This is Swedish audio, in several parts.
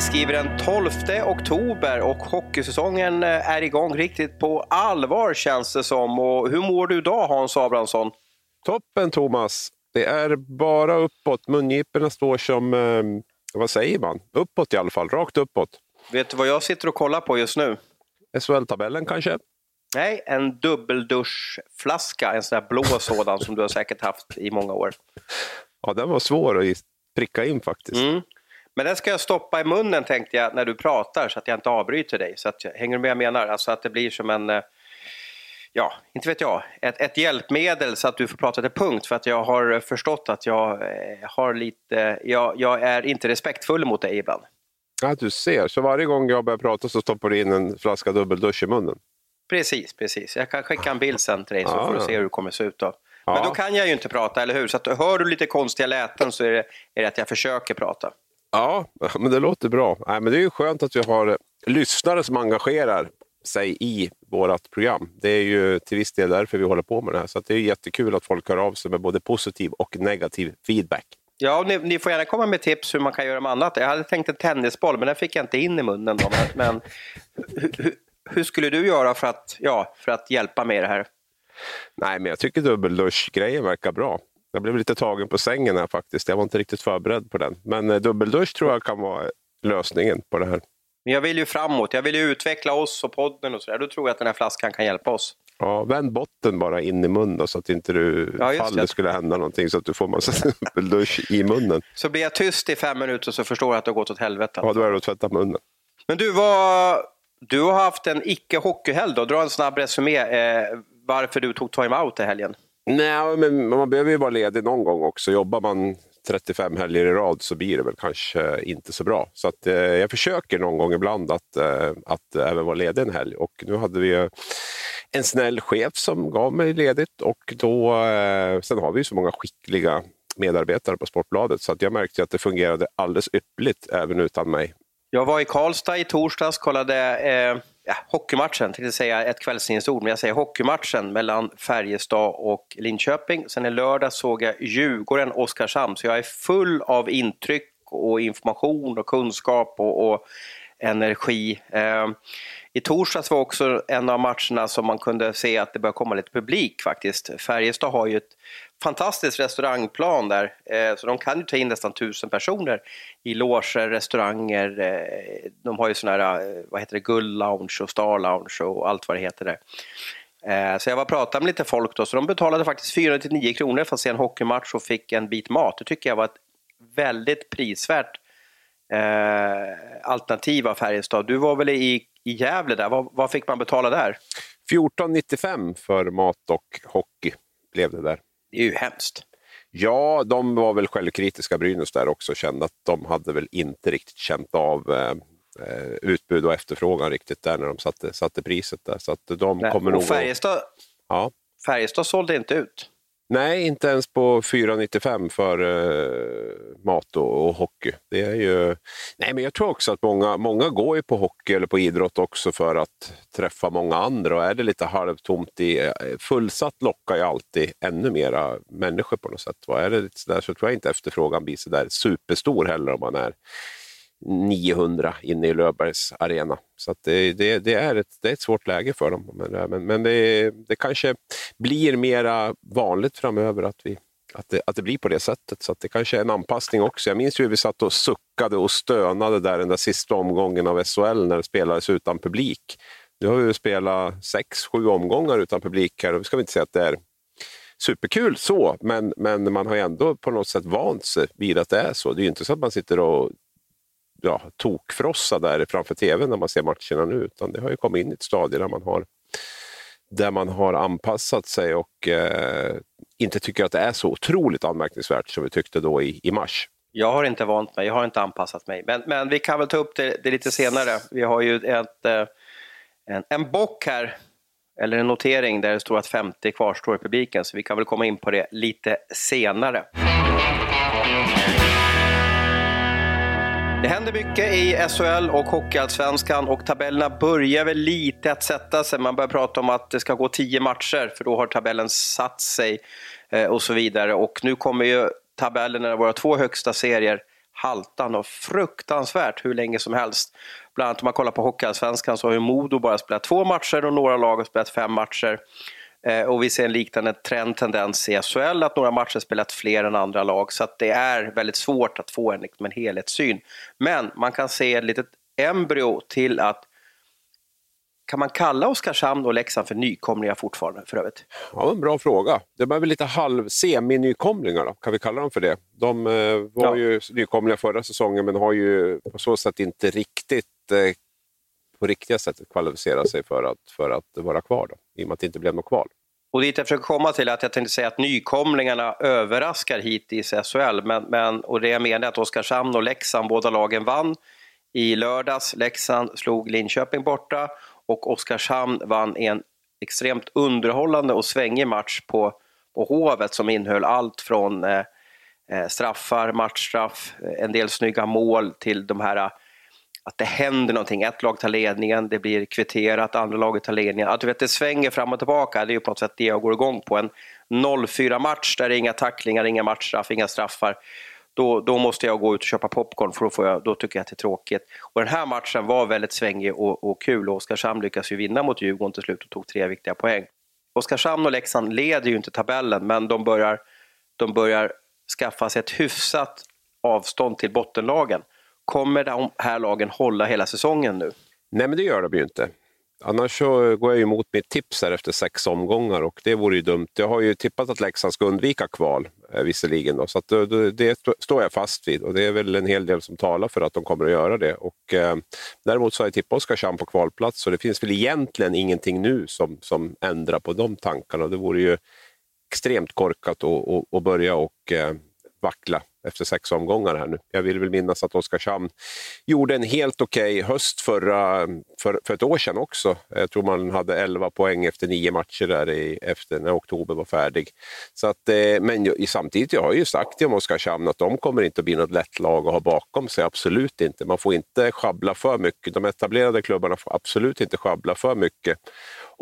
Vi skriver den 12 oktober och hockeysäsongen eh, är igång riktigt på allvar känns det som. Och hur mår du idag Hans Abrahamsson? Toppen Thomas! Det är bara uppåt. Mungiporna står som, eh, vad säger man, uppåt i alla fall, rakt uppåt. Vet du vad jag sitter och kollar på just nu? SHL-tabellen kanske? Nej, en dubbelduschflaska, en sån där blå sådan som du har säkert haft i många år. Ja, den var svår att pricka in faktiskt. Mm. Men den ska jag stoppa i munnen tänkte jag när du pratar så att jag inte avbryter dig. Så att, hänger du med vad jag menar? Alltså att det blir som en, eh, ja, inte vet jag, ett, ett hjälpmedel så att du får prata till punkt. För att jag har förstått att jag eh, har lite, jag, jag är inte respektfull mot dig ibland. Ja, du ser. Så varje gång jag börjar prata så stoppar du in en flaska dubbeldusch i munnen? Precis, precis. Jag kan skicka en bild sen till dig så ja. får du se hur det kommer se ut. Då. Men ja. då kan jag ju inte prata, eller hur? Så att, hör du lite konstiga läten så är det, är det att jag försöker prata. Ja, men det låter bra. Nej, men det är ju skönt att vi har lyssnare som engagerar sig i vårt program. Det är ju till viss del därför vi håller på med det här. Så det är jättekul att folk hör av sig med både positiv och negativ feedback. Ja, ni, ni, får gärna komma med tips hur man kan göra med annat. Jag hade tänkt en tennisboll, men den fick jag inte in i munnen. Då. Men, men hur, hur, skulle du göra för att, ja, för att hjälpa mig i det här? Nej, men jag tycker dubbeldusch-grejen verkar bra. Jag blev lite tagen på sängen här faktiskt. Jag var inte riktigt förberedd på den. Men eh, dubbeldusch tror jag kan vara lösningen på det här. Men jag vill ju framåt. Jag vill ju utveckla oss och podden och sådär. Då tror jag att den här flaskan kan hjälpa oss. Ja, vänd botten bara in i munnen så att inte du ja, faller skulle hända någonting så att du får massa dubbeldusch i munnen. Så blir jag tyst i fem minuter så förstår jag att det har gått åt helvete. Ja, då är det att tvätta munnen. Men du, var... du har haft en icke-hockeyhelg då. Dra en snabb resumé eh, varför du tog time-out i helgen. Nej, men man behöver ju vara ledig någon gång också. Jobbar man 35 helger i rad så blir det väl kanske inte så bra. Så att, eh, jag försöker någon gång ibland att, eh, att även vara ledig en helg. Och nu hade vi en snäll chef som gav mig ledigt och då, eh, sen har vi ju så många skickliga medarbetare på Sportbladet så att jag märkte att det fungerade alldeles ypperligt även utan mig. Jag var i Karlstad i torsdags, kollade eh, ja, hockeymatchen, tänkte säga ett kvällstidningsord, men jag säger hockeymatchen mellan Färjestad och Linköping. Sen i lördag såg jag Djurgården-Oskarshamn, så jag är full av intryck och information och kunskap och, och energi. Eh, I torsdags var också en av matcherna som man kunde se att det började komma lite publik faktiskt. Färjestad har ju ett Fantastisk restaurangplan där, eh, så de kan ju ta in nästan tusen personer i loger, restauranger. Eh, de har ju sådana här, eh, vad heter det, Gull Lounge och Star Lounge och allt vad det heter där. Eh, så jag var och pratade med lite folk då, så de betalade faktiskt 499 kronor för att se en hockeymatch och fick en bit mat. Det tycker jag var ett väldigt prisvärt eh, alternativ av Färjestad. Du var väl i, i Gävle där, vad, vad fick man betala där? 14,95 för mat och hockey blev det där. Det är ju hemskt. Ja, de var väl självkritiska Brynäs där också, kände att de hade väl inte riktigt känt av eh, eh utbud och efterfrågan riktigt där när de satte, satte priset där. Så att de Nej, kommer och Färjestad, ja. Färjestad sålde inte ut. Nej, inte ens på 4,95 för eh, mat och, och, hockey. Det är ju... Nej, men jag tror också att många, många går ju på hockey eller på idrott också för att träffa många andra. Och är det lite halvtomt i eh, fullsatt lockar ju alltid ännu mera människor på något sätt. Va? Är det lite sådär så tror jag inte efterfrågan blir så där superstor heller om man är 900 inne i Löfbergs arena. Så det, det, det, är ett, det är ett svårt läge för dem. Men, men, men det, det kanske blir mera vanligt framöver att, vi, att, det, att det blir på det sättet. Så det kanske är en anpassning också. Jag minns hur vi satt och suckade och stönade där den där sista omgången av SHL när det spelades utan publik. Nu har vi spelat sex, sju omgångar utan publik här och vi ska inte säga att det är superkul så, men, men man har ändå på något sätt vant sig vid att det är så. Det är ju inte så att man sitter och ja, tokfrossa där framför tvn när man ser matcherna nu, utan det har ju kommit in i ett stadie där man har, där man har anpassat sig och eh, inte tycker att det är så otroligt anmärkningsvärt som vi tyckte då i, i mars. Jag har inte vant mig, jag har inte anpassat mig. Men, men vi kan väl ta upp det, det lite senare. Vi har ju ett, eh, en, en bock här, eller en notering där det står att 50 kvarstår i publiken, så vi kan väl komma in på det lite senare. Det händer mycket i SHL och Hockeyallsvenskan och tabellerna börjar väl lite att sätta sig. Man börjar prata om att det ska gå tio matcher för då har tabellen satt sig eh, och så vidare. Och nu kommer ju tabellerna, i våra två högsta serier, haltan och fruktansvärt hur länge som helst. Bland annat om man kollar på Hockeyallsvenskan så har ju Modo bara spelat två matcher och några lag har spelat fem matcher. Eh, och vi ser en liknande trend, tendens i SHL, att några matcher spelat fler än andra lag. Så det är väldigt svårt att få en, liksom en helhetssyn. Men man kan se ett litet embryo till att kan man kalla Oskarshamn och Leksand för nykomlingar fortfarande för övrigt? Ja, en bra fråga. Det är väl lite halv-semi-nykomlingar, då. kan vi kalla dem för det? De eh, var ja. ju nykomlingar förra säsongen men har ju på så sätt inte riktigt eh, på riktiga sättet kvalificera sig för att, för att vara kvar, då, i och med att det inte blev något kval. Och dit jag försöker komma till är att jag tänkte säga att nykomlingarna överraskar hittills i SHL. Men, men, och det jag menar är att Oskarshamn och Leksand, båda lagen vann i lördags. Leksand slog Linköping borta och Oskarshamn vann en extremt underhållande och svängig match på, på Hovet som innehöll allt från eh, eh straffar, matchstraff, en del snygga mål till de här att det händer någonting. Ett lag tar ledningen, det blir kvitterat, andra laget tar ledningen. Att du vet, det svänger fram och tillbaka, det är ju på något sätt det jag går igång på. En 0-4 match där det är inga tacklingar, inga matchstraff, inga straffar då, då måste jag gå ut och köpa popcorn för då, får jag, då tycker jag att det är tråkigt. Och den här matchen var väldigt svängig och, och kul och Oskarshamn lyckas ju vinna mot Djurgården till slut och tog tre viktiga poäng. Oskarshamn och Leksand leder ju inte tabellen men de börjar, de börjar skaffa sig ett hyfsat avstånd till bottenlagen. Kommer de här lagen hålla hela säsongen nu? Nej, men det gör de ju inte. Annars så går jag emot mitt tips här efter sex omgångar och det vore ju dumt. Jag har ju tippat att Leksand ska undvika kval eh, visserligen, då, så att, eh, det, det står jag fast vid och det är väl en hel del som talar för att de kommer att göra det. Och, eh, däremot så har jag tippat Oskarshamn på kvalplats så det finns väl egentligen ingenting nu som, som ändrar på de tankarna. Det vore ju extremt korkat att börja och eh, vackla efter sex omgångar här nu. Jag vill väl minnas att Oskarshamn gjorde en helt okej okay höst förra, för, för ett år sedan också. Jag tror man hade 11 poäng efter nio matcher där i, efter när oktober var färdig. Så att, eh, men samtidigt, jag har ju sagt om Oskarshamn att de kommer inte att bli något lätt lag att ha bakom sig, absolut inte. Man får inte schabbla för mycket. De etablerade klubbarna får absolut inte schabbla för mycket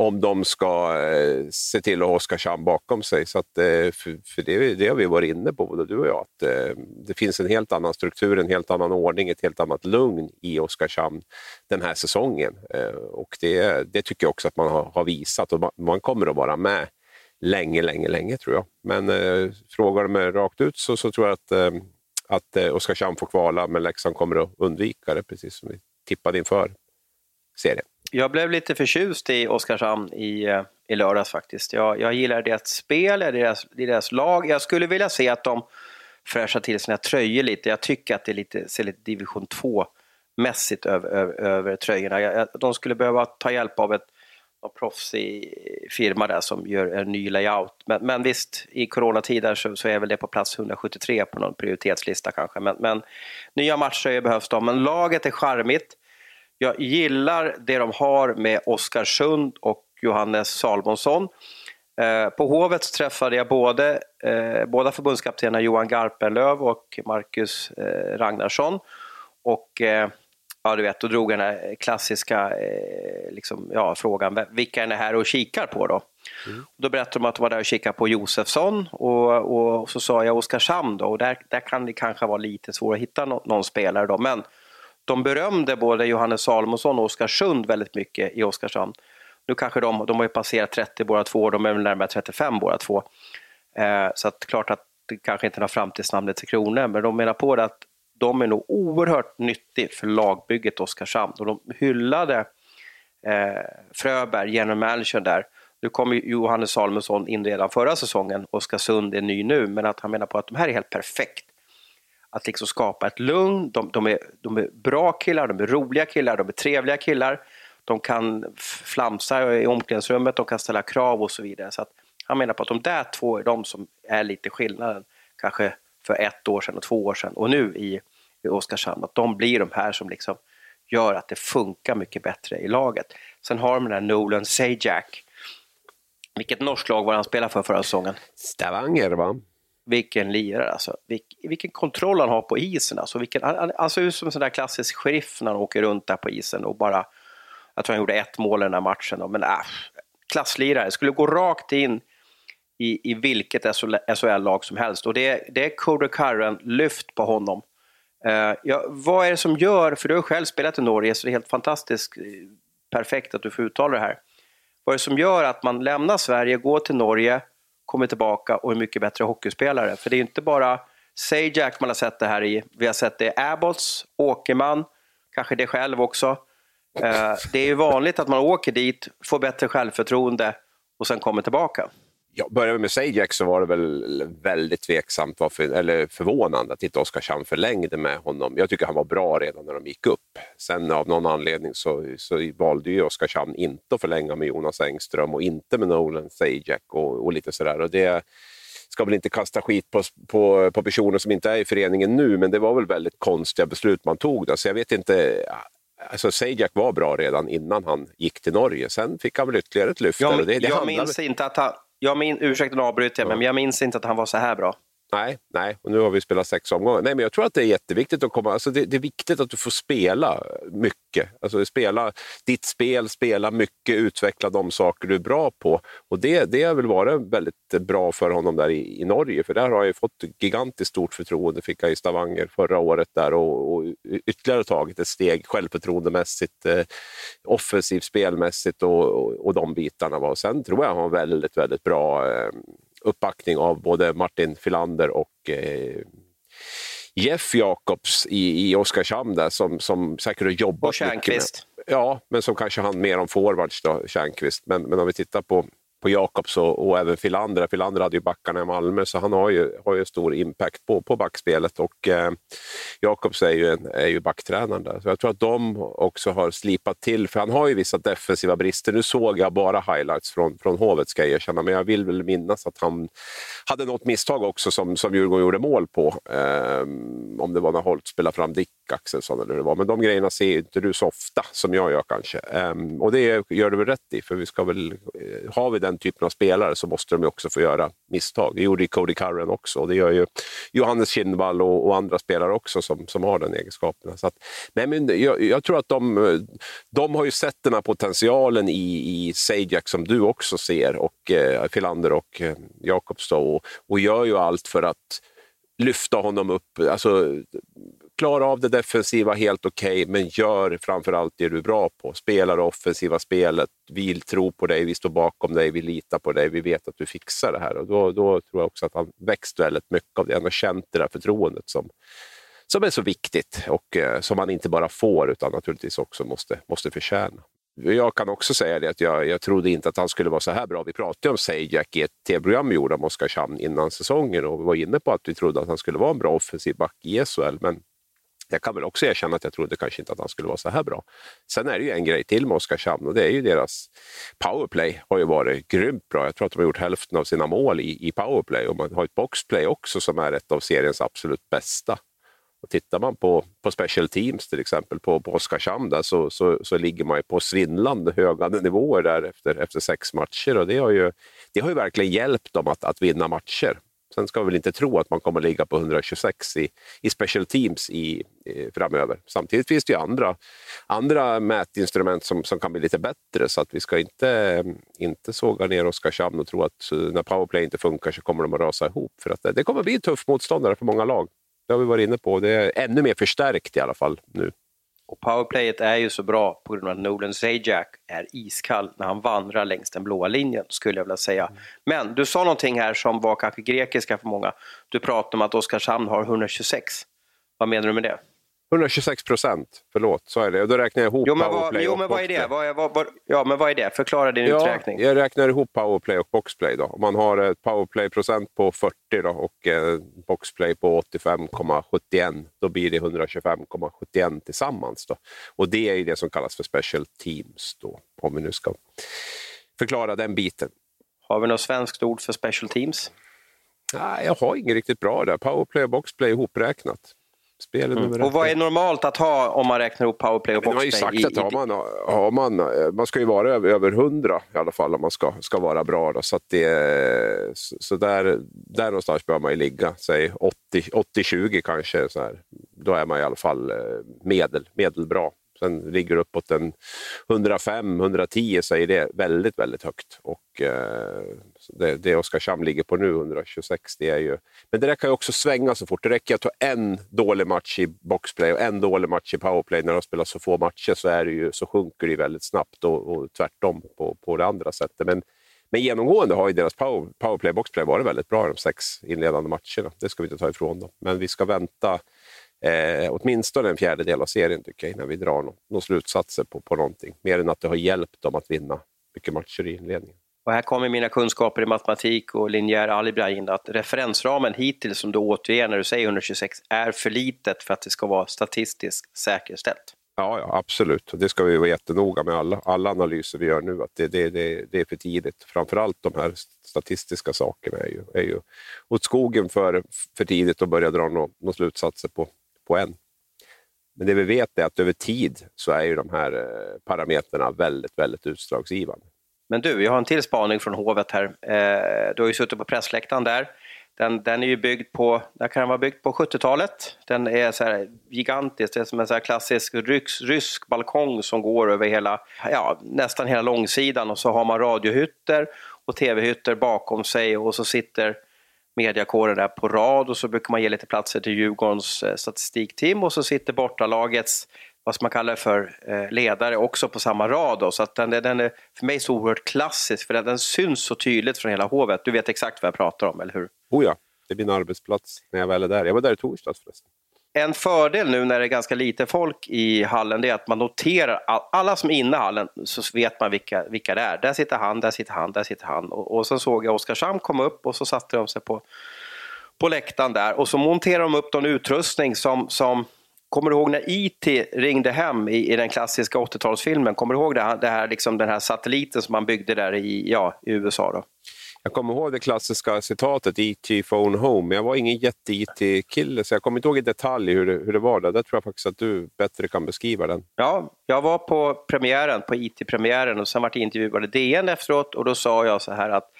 om de ska eh, se till att ha Oskarshamn bakom sig. Så att, eh, för, för det, det har vi varit inne på, både du och jag, att eh, det finns en helt annan struktur, en helt annan ordning, ett helt annat lugn i Oskarshamn den här säsongen. Och det, det tycker jag också att man har, har visat och man, man, kommer att vara med länge, länge, länge tror jag. Men eh, frågar du mig rakt ut så, så tror jag att, eh, att eh, Oskarshamn får kvala, men Leksand kommer att undvika det, precis som vi tippade inför serien. Jag blev lite förtjust i Oskarshamn i, eh, i lördags faktiskt. Jag, jag gillar deras spel, deras, deras lag. Jag skulle vilja se att de fräschar till sina tröjor lite. Jag tycker att det lite, ser lite division 2-mässigt över, över, över tröjorna. Jag, de skulle behöva ta hjälp av ett någon proffsig firma där som gör en ny layout. Men, men visst, i coronatider så, så, är väl det på plats 173 på någon prioritetslista kanske. Men, men nya matcher behövs de. Men laget är charmigt. Jag gillar det de har med Oskarsund och Johannes Salmonsson. Eh, på Hovet träffade jag både, eh, båda förbundskaptenerna Johan Garpenlöv och Marcus eh, Ragnarsson. Och ja, du vet, då drog den här klassiska liksom, ja, frågan, vilka är ni här och kikar på då? Mm. Då berättade de att de var där och kikade på Josefsson och, och, och så sa jag Oskarshamn då och där, där kan det kanske vara lite svårt att hitta någon, någon spelare då, men de berömde både Johannes Salomonsson och Oskarsund väldigt mycket i Oskarshamn. Nu kanske de, de har ju passerat 30 båda två, de är väl närmare 35 båda två. Eh, så att klart att det kanske inte har framtidsnamnet till till kronor, men de menar på det att de är nog oerhört nyttig för lagbygget Oskarshamn och de hyllade eh, Fröberg, general manager där. Nu kom ju Johannes Salomonsson in redan förra säsongen, Oskarsund är ny nu, men att han menar på att de här är helt perfekt att liksom skapa ett lugn. De, de, är, de är bra killar, de är roliga killar, de är trevliga killar. De kan flamsa i omklädningsrummet, de kan ställa krav och så vidare. Så att han menar på att de där två är de som är lite skillnaden, kanske för ett år sedan och två år sedan och nu i, i Oskarshamn. Att de blir de här som liksom gör att det funkar mycket bättre i laget. Sen har de den här Nolan Sajak. Vilket norskt lag var han spelade för förra säsongen? Stavanger va? Vilken lirare alltså. Vilk, vilken kontroll han har på isen. Alltså, vilken, han, han ser ut som en sån där klassisk sheriff när han åker runt där på isen och bara... Jag tror han gjorde ett mål i den här matchen. Men äh, klasslirare. Skulle gå rakt in i, i vilket SHL-lag som helst. Och det, det är Cody Curran lyft på honom. Uh, ja, vad är det som gör, för du har själv spelat i Norge så det är helt fantastiskt eh, perfekt att du får uttala det här. Vad är det som gör att man lämnar Sverige, går till Norge, kommer tillbaka och är mycket bättre hockeyspelare? För det är inte bara Sajak man har sett det här i, vi har sett det i Abbots, Åkerman, kanske det själv också. Eh, det är ju vanligt att man åker dit, får bättre självförtroende och sen kommer tillbaka. Ja, börjar vi med Sajak så var det väl väldigt tveksamt, varför, eller förvånande att inte Oskarshamn förlängde med honom. Jag tycker han var bra redan när de gick upp. Sen av någon anledning så, så valde ju Oskarshamn inte att förlänga med Jonas Engström och inte med Nolan Sajak och, och lite sådär. Och det ska väl inte kasta skit på, på, på personer som inte är i föreningen nu, men det var väl väldigt konstiga beslut man tog. Där. Så jag vet inte, Alltså Sajak var bra redan innan han gick till Norge. Sen fick han väl ytterligare ett lyft. Jag, det, det jag minns inte att han, jag min, ursäkta nu avbryter jag, ja. men jag minns inte att han var så här bra. Nej, nej, och nu har vi spelat sex omgångar. Nej, men jag tror att det är jätteviktigt att komma... Alltså det, det är viktigt att du får spela mycket. Alltså spela ditt spel, spela mycket, utveckla de saker du är bra på. Och det, det har väl varit väldigt bra för honom där i, i Norge, för där har jag fått gigantiskt stort förtroende, fick jag i Stavanger förra året där och, och ytterligare tagit ett steg självförtroendemässigt, eh, offensivt spelmässigt och, och, och de bitarna. Och Sen tror jag han har väldigt, väldigt bra eh, uppbackning av både Martin Filander och eh, Jeff Jakobs i, i Oskarshamn där, som, som säkert har jobbat och Tjärnqvist. Ja, men som kanske han mer om forwards då, Tjärnqvist. Men, men om vi tittar på på Jakobs och, och även Filander. Filander hade ju backarna i Malmö så han har ju, har ju stor impact på, på backspelet och eh, Jakobs är ju, en, är ju backtränaren där. Så jag tror att de också har slipat till, för han har ju vissa defensiva brister. Nu såg jag bara highlights från, från Hovet ska jag erkänna, men jag vill väl minnas att han hade något misstag också som, som Djurgården gjorde mål på. Eh, om det var när Holt spelade fram Dick Axelsson eller hur det var. Men de grejerna ser inte du så ofta som jag gör kanske. Um, och det gör du väl rätt i, för vi ska väl, eh, har vi den typen av spelare så måste de också få göra misstag. Det gjorde ju Cody Curran också och det gör ju Johannes Kindvall och, och, andra spelare också som, som har den egenskapen. Så att, nej, men jag, jag, tror att de, de har ju sett den här potentialen i, i Sajak som du också ser och eh, Filander och eh, Jakobs och, och gör ju allt för att lyfta honom upp. Alltså, klara av det defensiva helt okej, okay, men gör framförallt det du är bra på. Spela det offensiva spelet. Vi tror på dig, vi står bakom dig, vi litar på dig, vi vet att du fixar det här. Och då, då tror jag också att han växt väldigt mycket av det. Han har känt det där förtroendet som, som är så viktigt och eh, som han inte bara får utan naturligtvis också måste, måste förtjäna. Jag kan också säga det att jag, jag trodde inte att han skulle vara så här bra. Vi pratade om Sajak i ett tv-program vi gjorde om Oskarshamn innan säsongen och vi var inne på att vi trodde att han skulle vara en bra offensiv back i SHL. Men jag kan väl också erkänna att jag trodde kanske inte att han skulle vara så här bra. Sen är det ju en grej till med Oskarshamn och det är ju deras powerplay har ju varit grymt bra. Jag tror att de har gjort hälften av sina mål i, i powerplay och man har ett boxplay också som är ett av seriens absolut bästa. Och tittar man på, på special teams till exempel på, på Oskarshamn där, så, så, så ligger man ju på svindlande höga nivåer där efter, efter sex matcher och det har ju, det har ju verkligen hjälpt dem att, att vinna matcher. Sen ska vi väl inte tro att man kommer ligga på 126 i, i special teams i, i, framöver. Samtidigt finns det ju andra, andra mätinstrument som, som kan bli lite bättre så att vi ska inte, inte såga ner Oskarshamn och tro att när powerplay inte funkar så kommer de att rasa ihop. För att det, det kommer bli en tuff motståndare för många lag. Det har vi varit inne på. Det är ännu mer förstärkt i alla fall nu. Och powerplayet är ju så bra på grund av att Nolan Zajac är iskall när han vandrar längs den blåa linjen, skulle jag vilja säga. Mm. Men du sa någonting här som var kanske grekiska för många. Du pratade om att Oskarshamn har 126. Vad menar du med det? 126 procent, förlåt, så är det. Och då räknar jag ihop jo, men powerplay vad, jo, men vad är det? Vad, vad, vad, ja, men vad är det? Förklara din ja, uträkning. Jag räknar ihop powerplay och boxplay. Då. Om man har ett powerplay-procent på 40 då, och eh, boxplay på 85,71, då blir det 125,71 tillsammans. Då. Och det är det som kallas för special teams, då, om vi nu ska förklara den biten. Har vi något svenskt ord för special teams? Nej, jag har inget riktigt bra där. Powerplay och boxplay ihopräknat. Mm. Och vad är normalt att ha om man räknar ihop powerplay och boxplay? Man har ju sagt att har man, har man, eh, man ska ju vara över, över 100 i alla fall om man ska, ska vara bra. Då. Så, att det, så där, där någonstans bör man ju ligga, säg 80-20 kanske. Så här. Då är man i alla fall eh, medel, medelbra. Sen ligger det uppåt en 105-110 så är det väldigt, väldigt högt. Och eh, det, det Oskarshamn ligger på nu, 126, det är ju... Men det där kan ju också svänga så fort. Det räcker att ta en dålig match i boxplay och en dålig match i powerplay när de spelar så få matcher så, är det ju, så sjunker det väldigt snabbt och, och tvärtom på, på det andra sättet. Men, men genomgående har ju deras power, powerplay boxplay varit väldigt bra de sex inledande matcherna. Det ska vi inte ta ifrån dem. Men vi ska vänta eh, åtminstone en fjärdedel av serien tycker jag, innan vi drar några no, slutsatser på, på någonting. Mer än att det har hjälpt dem att vinna mycket matcher i inledningen. Och här kommer mina kunskaper i matematik och linjär algebra in, att referensramen hittills som du återger när du säger 126 är för litet för att det ska vara statistiskt säkerställt. Ja, ja, absolut. Det ska vi vara jättenoga med alla, alla analyser vi gör nu, att det, det, det, det är för tidigt. Framförallt de här statistiska sakerna är ju, är ju åt skogen för, för tidigt att börja dra några slutsatser på, på än. Men det vi vet är att över tid så är ju de här eh, parametrarna väldigt, väldigt utslagsgivande. Men du, jag har en till spaning från Hovet här. Eh, du har ju suttit på pressläktaren där. Den, den är ju byggd på, den kan vara byggd på 70-talet. Den är så här gigantisk, det är som en så här klassisk rysk, rysk balkong som går över hela, ja, nästan hela långsidan och så har man radiohytter och tv-hytter bakom sig och så sitter mediakåren där på rad och så brukar man ge lite platser till Djurgårdens eh, statistikteam och så sitter bortalagets vad ska man kalla det för, eh, ledare också på samma rad. Då. Så att den, den är för mig så oerhört klassisk, för den, den syns så tydligt från hela hovet. Du vet exakt vad jag pratar om, eller hur? Oh ja, det är min arbetsplats när jag väl är där. Jag var där i torsdags förresten. En fördel nu när det är ganska lite folk i hallen det är att man noterar, alla som är inne i hallen så vet man vilka, vilka det är. Där sitter han, där sitter han, där sitter han. Och, och sen såg jag Oskarshamn komma upp och så satte de sig på, på läktaren där och så monterar de upp någon utrustning som, som Kommer du ihåg när IT ringde hem i, i den klassiska 80-talsfilmen? Kommer du ihåg det här, det här, liksom den här satelliten som man byggde där i, ja, i USA? Då? Jag kommer ihåg det klassiska citatet E.T. Phone Home. Jag var ingen jätte-IT-kille så jag kommer inte ihåg i detalj hur det, hur det var. Där. där tror jag faktiskt att du bättre kan beskriva den. Ja, jag var på premiären, på IT-premiären och sen var jag intervjuad i DN efteråt och då sa jag så här att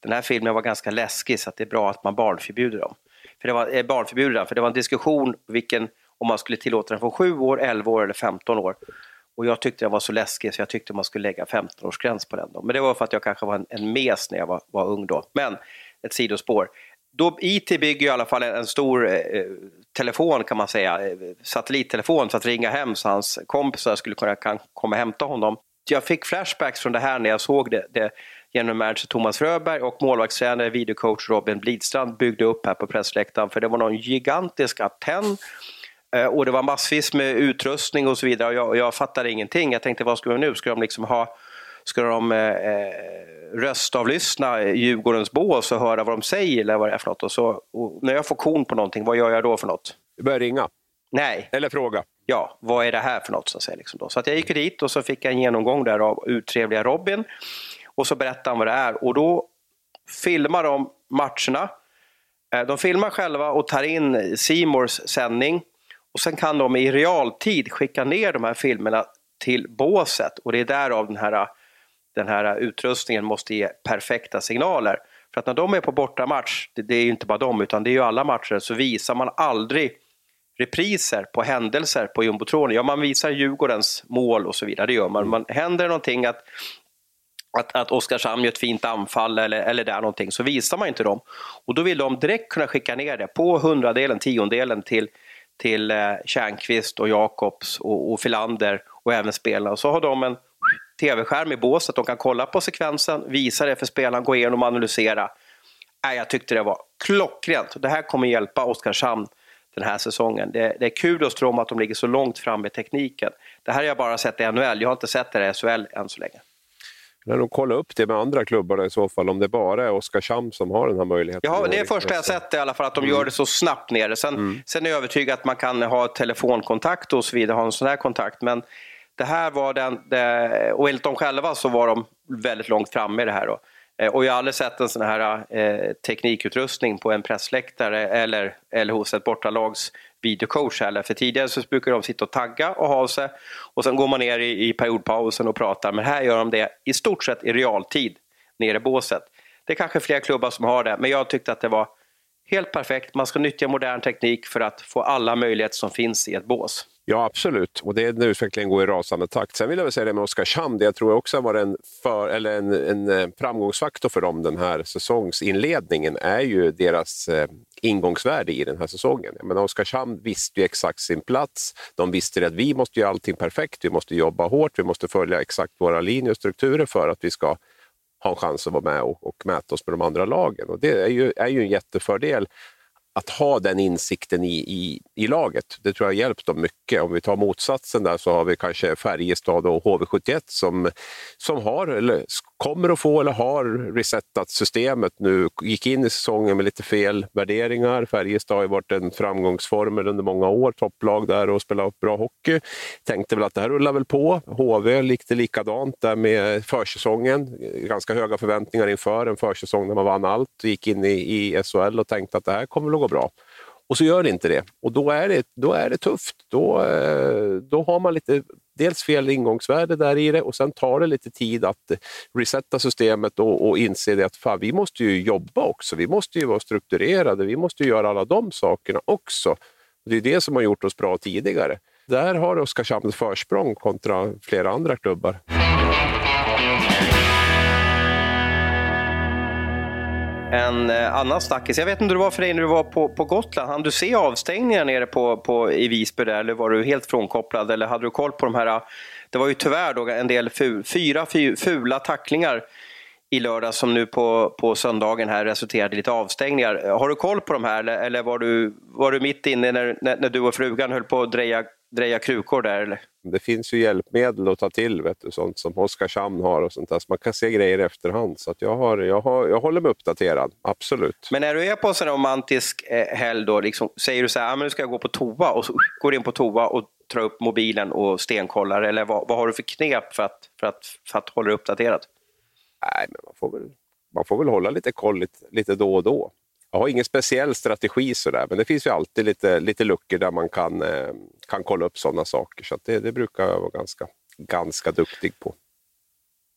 den här filmen var ganska läskig så det är bra att man barnförbjuder dem. För det var, eh, barnförbjuder för det var en diskussion vilken om man skulle tillåta den från 7 år, 11 år eller 15 år. Och jag tyckte den var så läskig så jag tyckte man skulle lägga 15-årsgräns på den. Då. Men det var för att jag kanske var en, en mes när jag var, var ung då. Men ett sidospår. Då, IT bygger i alla fall en, en stor eh, telefon kan man säga, eh, satellittelefon för att ringa hem så hans kompisar skulle kunna kan komma och hämta honom. Jag fick flashbacks från det här när jag såg det, det genom manager Thomas Fröberg och målvaktstränare, videocoach Robin Blidstrand byggde upp här på pressläktaren för det var någon gigantisk antenn och det var massvis med utrustning och så vidare. Och jag, jag fattade ingenting. Jag tänkte, vad ska de nu? Ska de liksom ha Ska de eh, eh röstavlyssna Djurgårdens bås och höra vad de säger eller vad det är för något? Och så, och när jag får kon på någonting, vad gör jag då för något? Du börjar ringa? Nej. Eller fråga? Ja, vad är det här för något? Så, att, säga, liksom då. så att jag gick dit och så fick jag en genomgång där av uttrevliga Robin. Och så berättade han vad det är. Och då filmar de matcherna. Eh, de filmar själva och tar in Simors sändning. Och sen kan de i realtid skicka ner de här filmerna till båset och det är därav den här, den här utrustningen måste ge perfekta signaler. För att när de är på bortamatch, det, det är ju inte bara de utan det är ju alla matcher, så visar man aldrig repriser på händelser på jumbotronen. Ja, man visar Djurgårdens mål och så vidare, det gör man. man händer det någonting att att, att Oskarshamn gör ett fint anfall eller, eller där någonting så visar man inte dem. Och då vill de direkt kunna skicka ner det på hundradelen, tiondelen till, till eh, Kärnqvist och Jakobs och, och Filander och även spelarna. Och så har de en tv-skärm i båset, de kan kolla på sekvensen, visa det för spelaren, gå igenom och analysera. Äh, jag tyckte det var klockrent. Det här kommer hjälpa Oskarshamn den här säsongen. Det, det är kul att tro att de ligger så långt fram i tekniken. Det här har jag bara sett i NHL, jag har inte sett det i SHL än så länge när de kollar upp det med andra klubbarna i så fall, om det bara är Oskarshamn som har den här möjligheten. Ja, det är första jag sett i alla fall, att de mm. gör det så snabbt nere. Sen, mm. sen är jag övertygad att man kan ha telefonkontakt och så vidare, ha en sån här kontakt. Men det här var den, det, och enligt dem själva så var de väldigt långt framme i det här. Då. Eh, och jag har aldrig sett en sån här eh, teknikutrustning på en pressläktare eller, eller hos ett bortalags videocoach heller. För tidigare så brukar de sitta och tagga och ha sig och sen går man ner i, i periodpausen och pratar. Men här gör de det i stort sett i realtid nere i båset. Det är kanske fler klubbar som har det, men jag tyckte att det var helt perfekt. Man ska nyttja modern teknik för att få alla möjligheter som finns i ett bås. Ja, absolut. Och det är när utvecklingen går i rasande takt. Sen vill jag väl säga det med Oskarshamn, det jag tror också har varit en, för, eller en, en eh, framgångsfaktor för dem den här säsongsinledningen är ju deras eh, ingångsvärde i den här säsongen. Men Oskarshamn visste ju exakt sin plats. De visste att vi måste göra allting perfekt, vi måste jobba hårt, vi måste följa exakt våra linjer och strukturer för att vi ska ha en chans att vara med och, och mäta oss med de andra lagen. Och det är ju, är ju en jättefördel att ha den insikten i, i, i laget, det tror jag har hjälpt dem mycket. Om vi tar motsatsen där så har vi kanske Färjestad och HV71 som, som har, eller kommer att få eller har resetat systemet nu. Gick in i säsongen med lite fel värderingar. Färjestad har ju varit en framgångsformel under många år, topplag där och spelat bra hockey. Tänkte väl att det här rullar väl på. HV gick det likadant där med försäsongen. Ganska höga förväntningar inför en försäsong när man vann allt. Gick in i, i SHL och tänkte att det här kommer att gå bra. Och så gör det inte det. Och då är det, då är det tufft. Då, eh, då har man lite dels fel ingångsvärde där i det och sen tar det lite tid att resetta systemet och, och inse det att fan, vi måste ju jobba också. Vi måste ju vara strukturerade. Vi måste göra alla de sakerna också. Det är det som har gjort oss bra tidigare. Där har Oskarshamn ett försprång kontra flera andra klubbar. En eh, annan snackis, jag vet inte hur det var för dig när du var på, på Gotland. Hann du se avstängningar nere på, på, i Visby där, eller var du helt frånkopplad? Eller hade du koll på de här, eh, det var ju tyvärr då en del ful, fyra fula tacklingar i lördag som nu på, på söndagen här resulterade i lite avstängningar. Har du koll på de här eller, eller var, du, var du mitt inne när, när, när du och frugan höll på att dreja dreja krukor där eller? Det finns ju hjälpmedel att ta till, vet du, sånt som Oskarshamn har och sånt där, så man kan se grejer i efterhand. Så jag, har, jag, har, jag håller mig uppdaterad, absolut. Men när du är på en sån romantisk eh, helg då, liksom, säger du så här, ah, men nu ska jag gå på toa och så går in på toa och drar upp mobilen och stenkollar, eller vad, vad har du för knep för att, för att, för att hålla dig uppdaterad? Nej, men man får väl, man får väl hålla lite koll lite, lite då och då. Jag har ingen speciell strategi sådär, men det finns ju alltid lite, lite luckor där man kan, eh, kan kolla upp sådana saker. Så det, det, brukar jag vara ganska, ganska duktig på.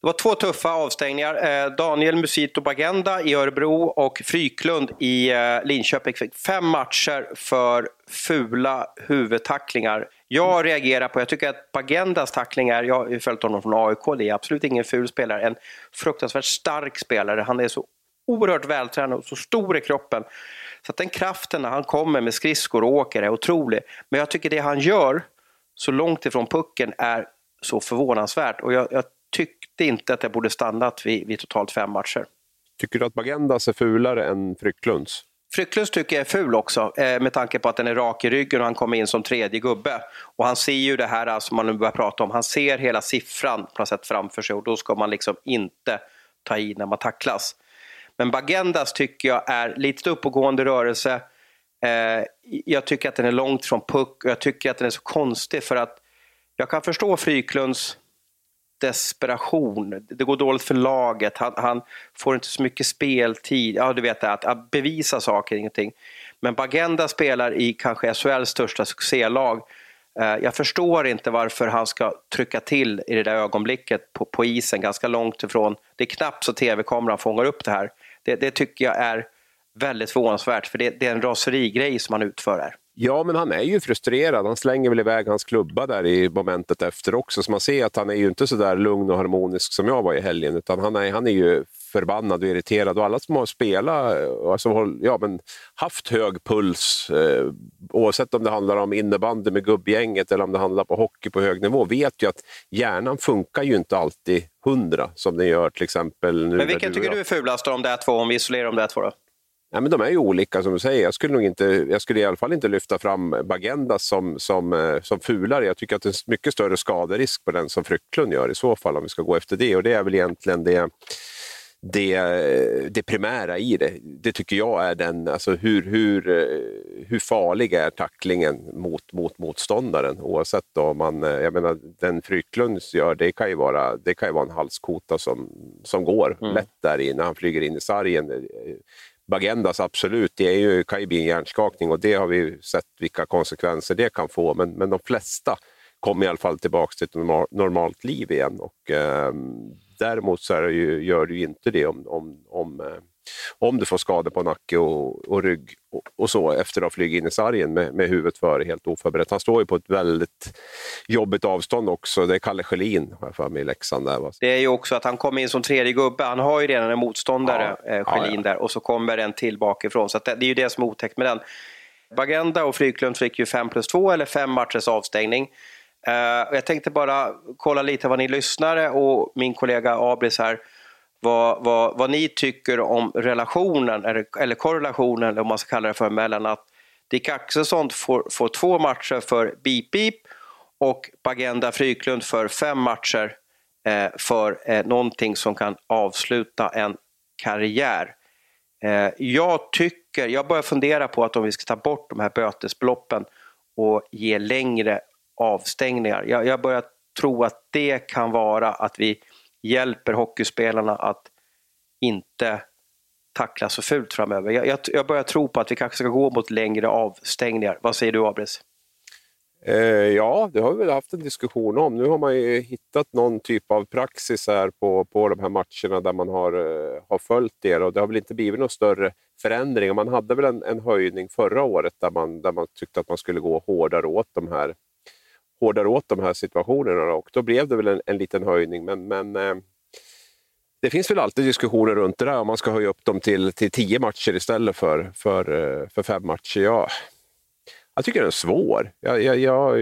Det var två tuffa avstängningar. Eh, Daniel Musito Bagenda i Örebro och Fryklund i eh, Linköping fick fem matcher för fula huvudtacklingar. Jag reagerar på, jag tycker att Bagendas tacklingar, jag har följt honom från AIK, det är absolut ingen ful spelare, en fruktansvärt stark spelare. Han är så oerhört vältränad och så stor i kroppen. Så att den kraften när han kommer med skridskor och åker är otrolig. Men jag tycker det han gör så långt ifrån pucken är så förvånansvärt. Och jag, jag tyckte inte att det borde stannat vid, vid totalt fem matcher. Tycker du att Bagendas är fulare än Frycklunds? Frycklunds tycker jag är ful också eh, med tanke på att den är rak i ryggen och han kommer in som tredje gubbe. Och han ser ju det här som man nu börjar prata om, han ser hela siffran på något sätt framför sig och då ska man liksom inte ta i när man tacklas. Men Bagendas tycker jag är lite uppåtgående rörelse. Eh, jag tycker att den är långt från puck och jag tycker att den är så konstig för att jag kan förstå Fryklunds desperation. Det går dåligt för laget. Han, han, får inte så mycket speltid. Ja, du vet det att, att bevisa saker, ingenting. Men Bagenda spelar i kanske SHLs största succélag. Eh, jag förstår inte varför han ska trycka till i det där ögonblicket på, på isen, ganska långt ifrån. Det är knappt så tv-kameran fångar upp det här. Det, det tycker jag är väldigt förvånansvärt, för det, det är en raserigrej som han utför här. Ja, men han är ju frustrerad. Han slänger väl iväg hans klubba där i momentet efter också. Så man ser att han är ju inte så där lugn och harmonisk som jag var i helgen. Utan han är, han är ju förbannad och irriterad. Och alla som har spelat, alltså, ja, men haft hög puls, eh, oavsett om det handlar om innebandy med gubbgänget eller om det handlar om hockey på hög nivå, vet ju att hjärnan funkar ju inte alltid hundra som den gör till exempel nu. Men vilken tycker du är fulast om det är två, om vi isolerar om det är två då? Ja, men de är ju olika som du säger. Jag skulle, nog inte, jag skulle i alla fall inte lyfta fram Bagenda som, som, eh, som fulare. Jag tycker att det är mycket större skaderisk på den som Frycklund gör i så fall om vi ska gå efter det. Och det är väl egentligen det det, det primära i det. Det tycker jag är den, alltså hur, hur, hur farlig är tacklingen mot, mot motståndaren oavsett om man, jag menar den Fryklunds gör, det kan ju vara, det kan ju vara en halskota som, som går mm. lätt där i när han flyger in i sargen. Bagendas absolut, det är ju, kan ju bli en hjärnskakning och det har vi sett vilka konsekvenser det kan få, men, men de flesta kommer i alla fall tillbaka till ett normalt liv igen. Och, eh, däremot så ju, gör ju inte det om, om, om, eh, om du får skador på nacke och, och rygg och, och, så efter att ha flugit in i sargen med, med huvudet före helt oförberett. Han står ju på ett väldigt jobbigt avstånd också. Det är Kalle Schelin, har jag för mig, i Leksand. Där, Det är ju också att han kommer in som tredje gubbe. Han har ju redan en motståndare, ja. eh, Schelin, ja, ja. där, och så kommer en till bakifrån. Så det, det är ju det som är otäckt med den. Bagenda och Fryklund fick ju 5 plus 2 eller 5 matchers avstängning. Uh, jag tänkte bara kolla lite vad ni lyssnare och min kollega Abris här, vad, vad, vad ni tycker om relationen, eller, eller korrelationen, eller om man ska kalla det för, mellan att Dick Axelsson får, får två matcher för Beep Beep och Bagenda Fryklund för fem matcher eh, för eh, någonting som kan avsluta en karriär. Eh, jag tycker, jag börjar fundera på att om vi ska ta bort de här bötesbeloppen och ge längre avstängningar. Jag, jag börjar tro att det kan vara att vi hjälper hockeyspelarna att inte tackla så fult framöver. Jag, jag, jag, börjar tro på att vi kanske ska gå mot längre avstängningar. Vad säger du Abris? Eh, ja, det har vi väl haft en diskussion om. Nu har man ju hittat någon typ av praxis här på, på de här matcherna där man har, eh, har följt det och det har väl inte blivit någon större förändring. Man hade väl en, en höjning förra året där man, där man tyckte att man skulle gå hårdare åt de här hårdare åt de här situationerna och då blev det väl en, en liten höjning. Men, men eh, det finns väl alltid diskussioner runt det där om man ska höja upp dem till, till tio matcher istället för, för, eh, för fem matcher. Jag, jag tycker den är svår. Jag, jag, jag,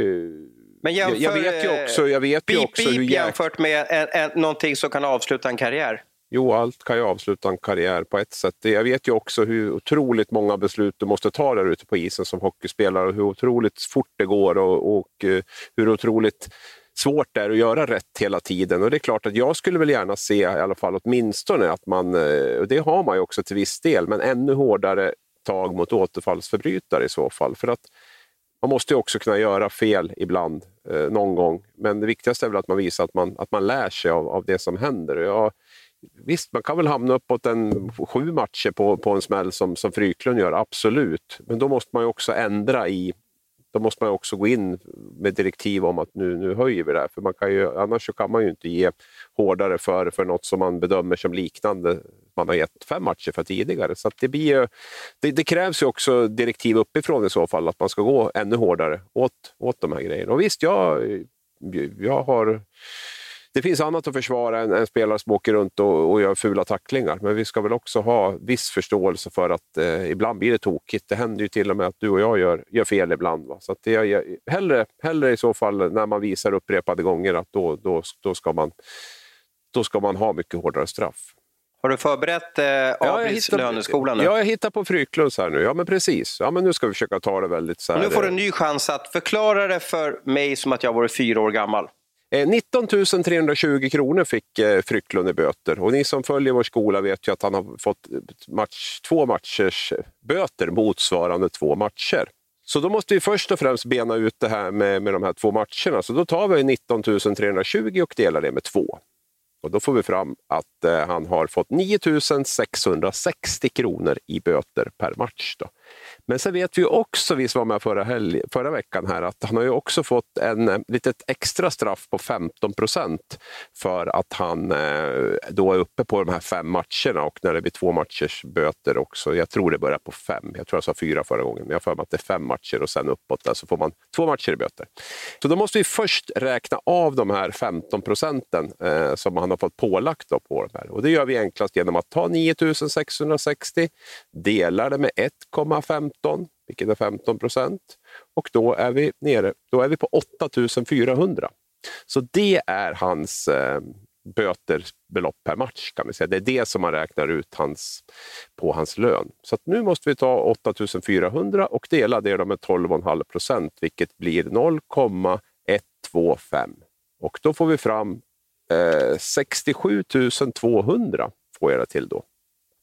men jämför, jag, vet ju också, jag vet beep, ju också beep hur jämfört med en, en, någonting som kan avsluta en karriär? Jo, allt kan ju avsluta en karriär på ett sätt. Jag vet ju också hur otroligt många beslut du måste ta där ute på isen som hockeyspelare och hur otroligt fort det går och, och eh, hur otroligt svårt det är att göra rätt hela tiden. Och det är klart att jag skulle väl gärna se, i alla fall åtminstone, att man, eh, och det har man ju också till viss del, men ännu hårdare tag mot återfallsförbrytare i så fall. För att man måste ju också kunna göra fel ibland, eh, någon gång. Men det viktigaste är väl att man visar att man, att man lär sig av, av det som händer. Jag, Visst, man kan väl hamna uppåt en sju matcher på, på en smäll som, som Fryklund gör, absolut. Men då måste man ju också ändra i då måste man också gå in med direktiv om att nu, nu höjer vi det här. För man kan ju, annars kan man ju inte ge hårdare för, för något som man bedömer som liknande man har gett fem matcher för tidigare. Så det, blir det, det, krävs ju också direktiv uppifrån i så fall, att man ska gå ännu hårdare åt, åt de här grejerna. Och visst, jag, jag har det finns annat att försvara än en spelare som åker runt och, och gör fula tacklingar. Men vi ska väl också ha viss förståelse för att eh, ibland blir det tokigt. Det händer ju till och med att du och jag gör, gör fel ibland. Va? Så att det, jag, hellre, hellre i så fall när man visar upprepade gånger att då, då, då, ska, man, då ska man ha mycket hårdare straff. Har du förberett eh, Abris ja, löneskola nu? Ja, jag hittar på Fryklunds här nu. Ja, men precis. Ja, men nu ska vi försöka ta det väldigt så här. nu får du en ny chans att förklara det för mig som att jag vore fyra år gammal. Eh, 19 320 kronor fick eh, Frycklund i böter och ni som följer vår skola vet ju att han har fått eh, match, två matchers eh, böter motsvarande två matcher. Så då måste vi först och främst bena ut det här med, med de här två matcherna. Så då tar vi 19 320 och delar det med två. Och då får vi fram att eh, han har fått 9 660 kronor i böter per match. Då. Men sen vet vi också, vi som var med förra, helg, förra veckan, här, att han har ju också fått en eh, litet extra straff på 15 procent för att han eh, då är uppe på de här fem matcherna och när det blir två matchers böter också. Jag tror det börjar på fem. Jag tror jag sa fyra förra gången, men jag har för mig att det är fem matcher och sen uppåt där så får man två matcher i böter. Så då måste vi först räkna av de här 15 procenten eh, som han har fått pålagt då på de här. Och det gör vi enklast genom att ta 9 660, dela det med 1, 15, vilket är 15 procent. Och då är vi nere då är vi på 8400. Så det är hans eh, böterbelopp per match. kan vi säga. Det är det som man räknar ut hans, på hans lön. Så nu måste vi ta 8400 och dela det med 12,5 procent, vilket blir 0,125. Och då får vi fram eh, 67 200 får jag det till då,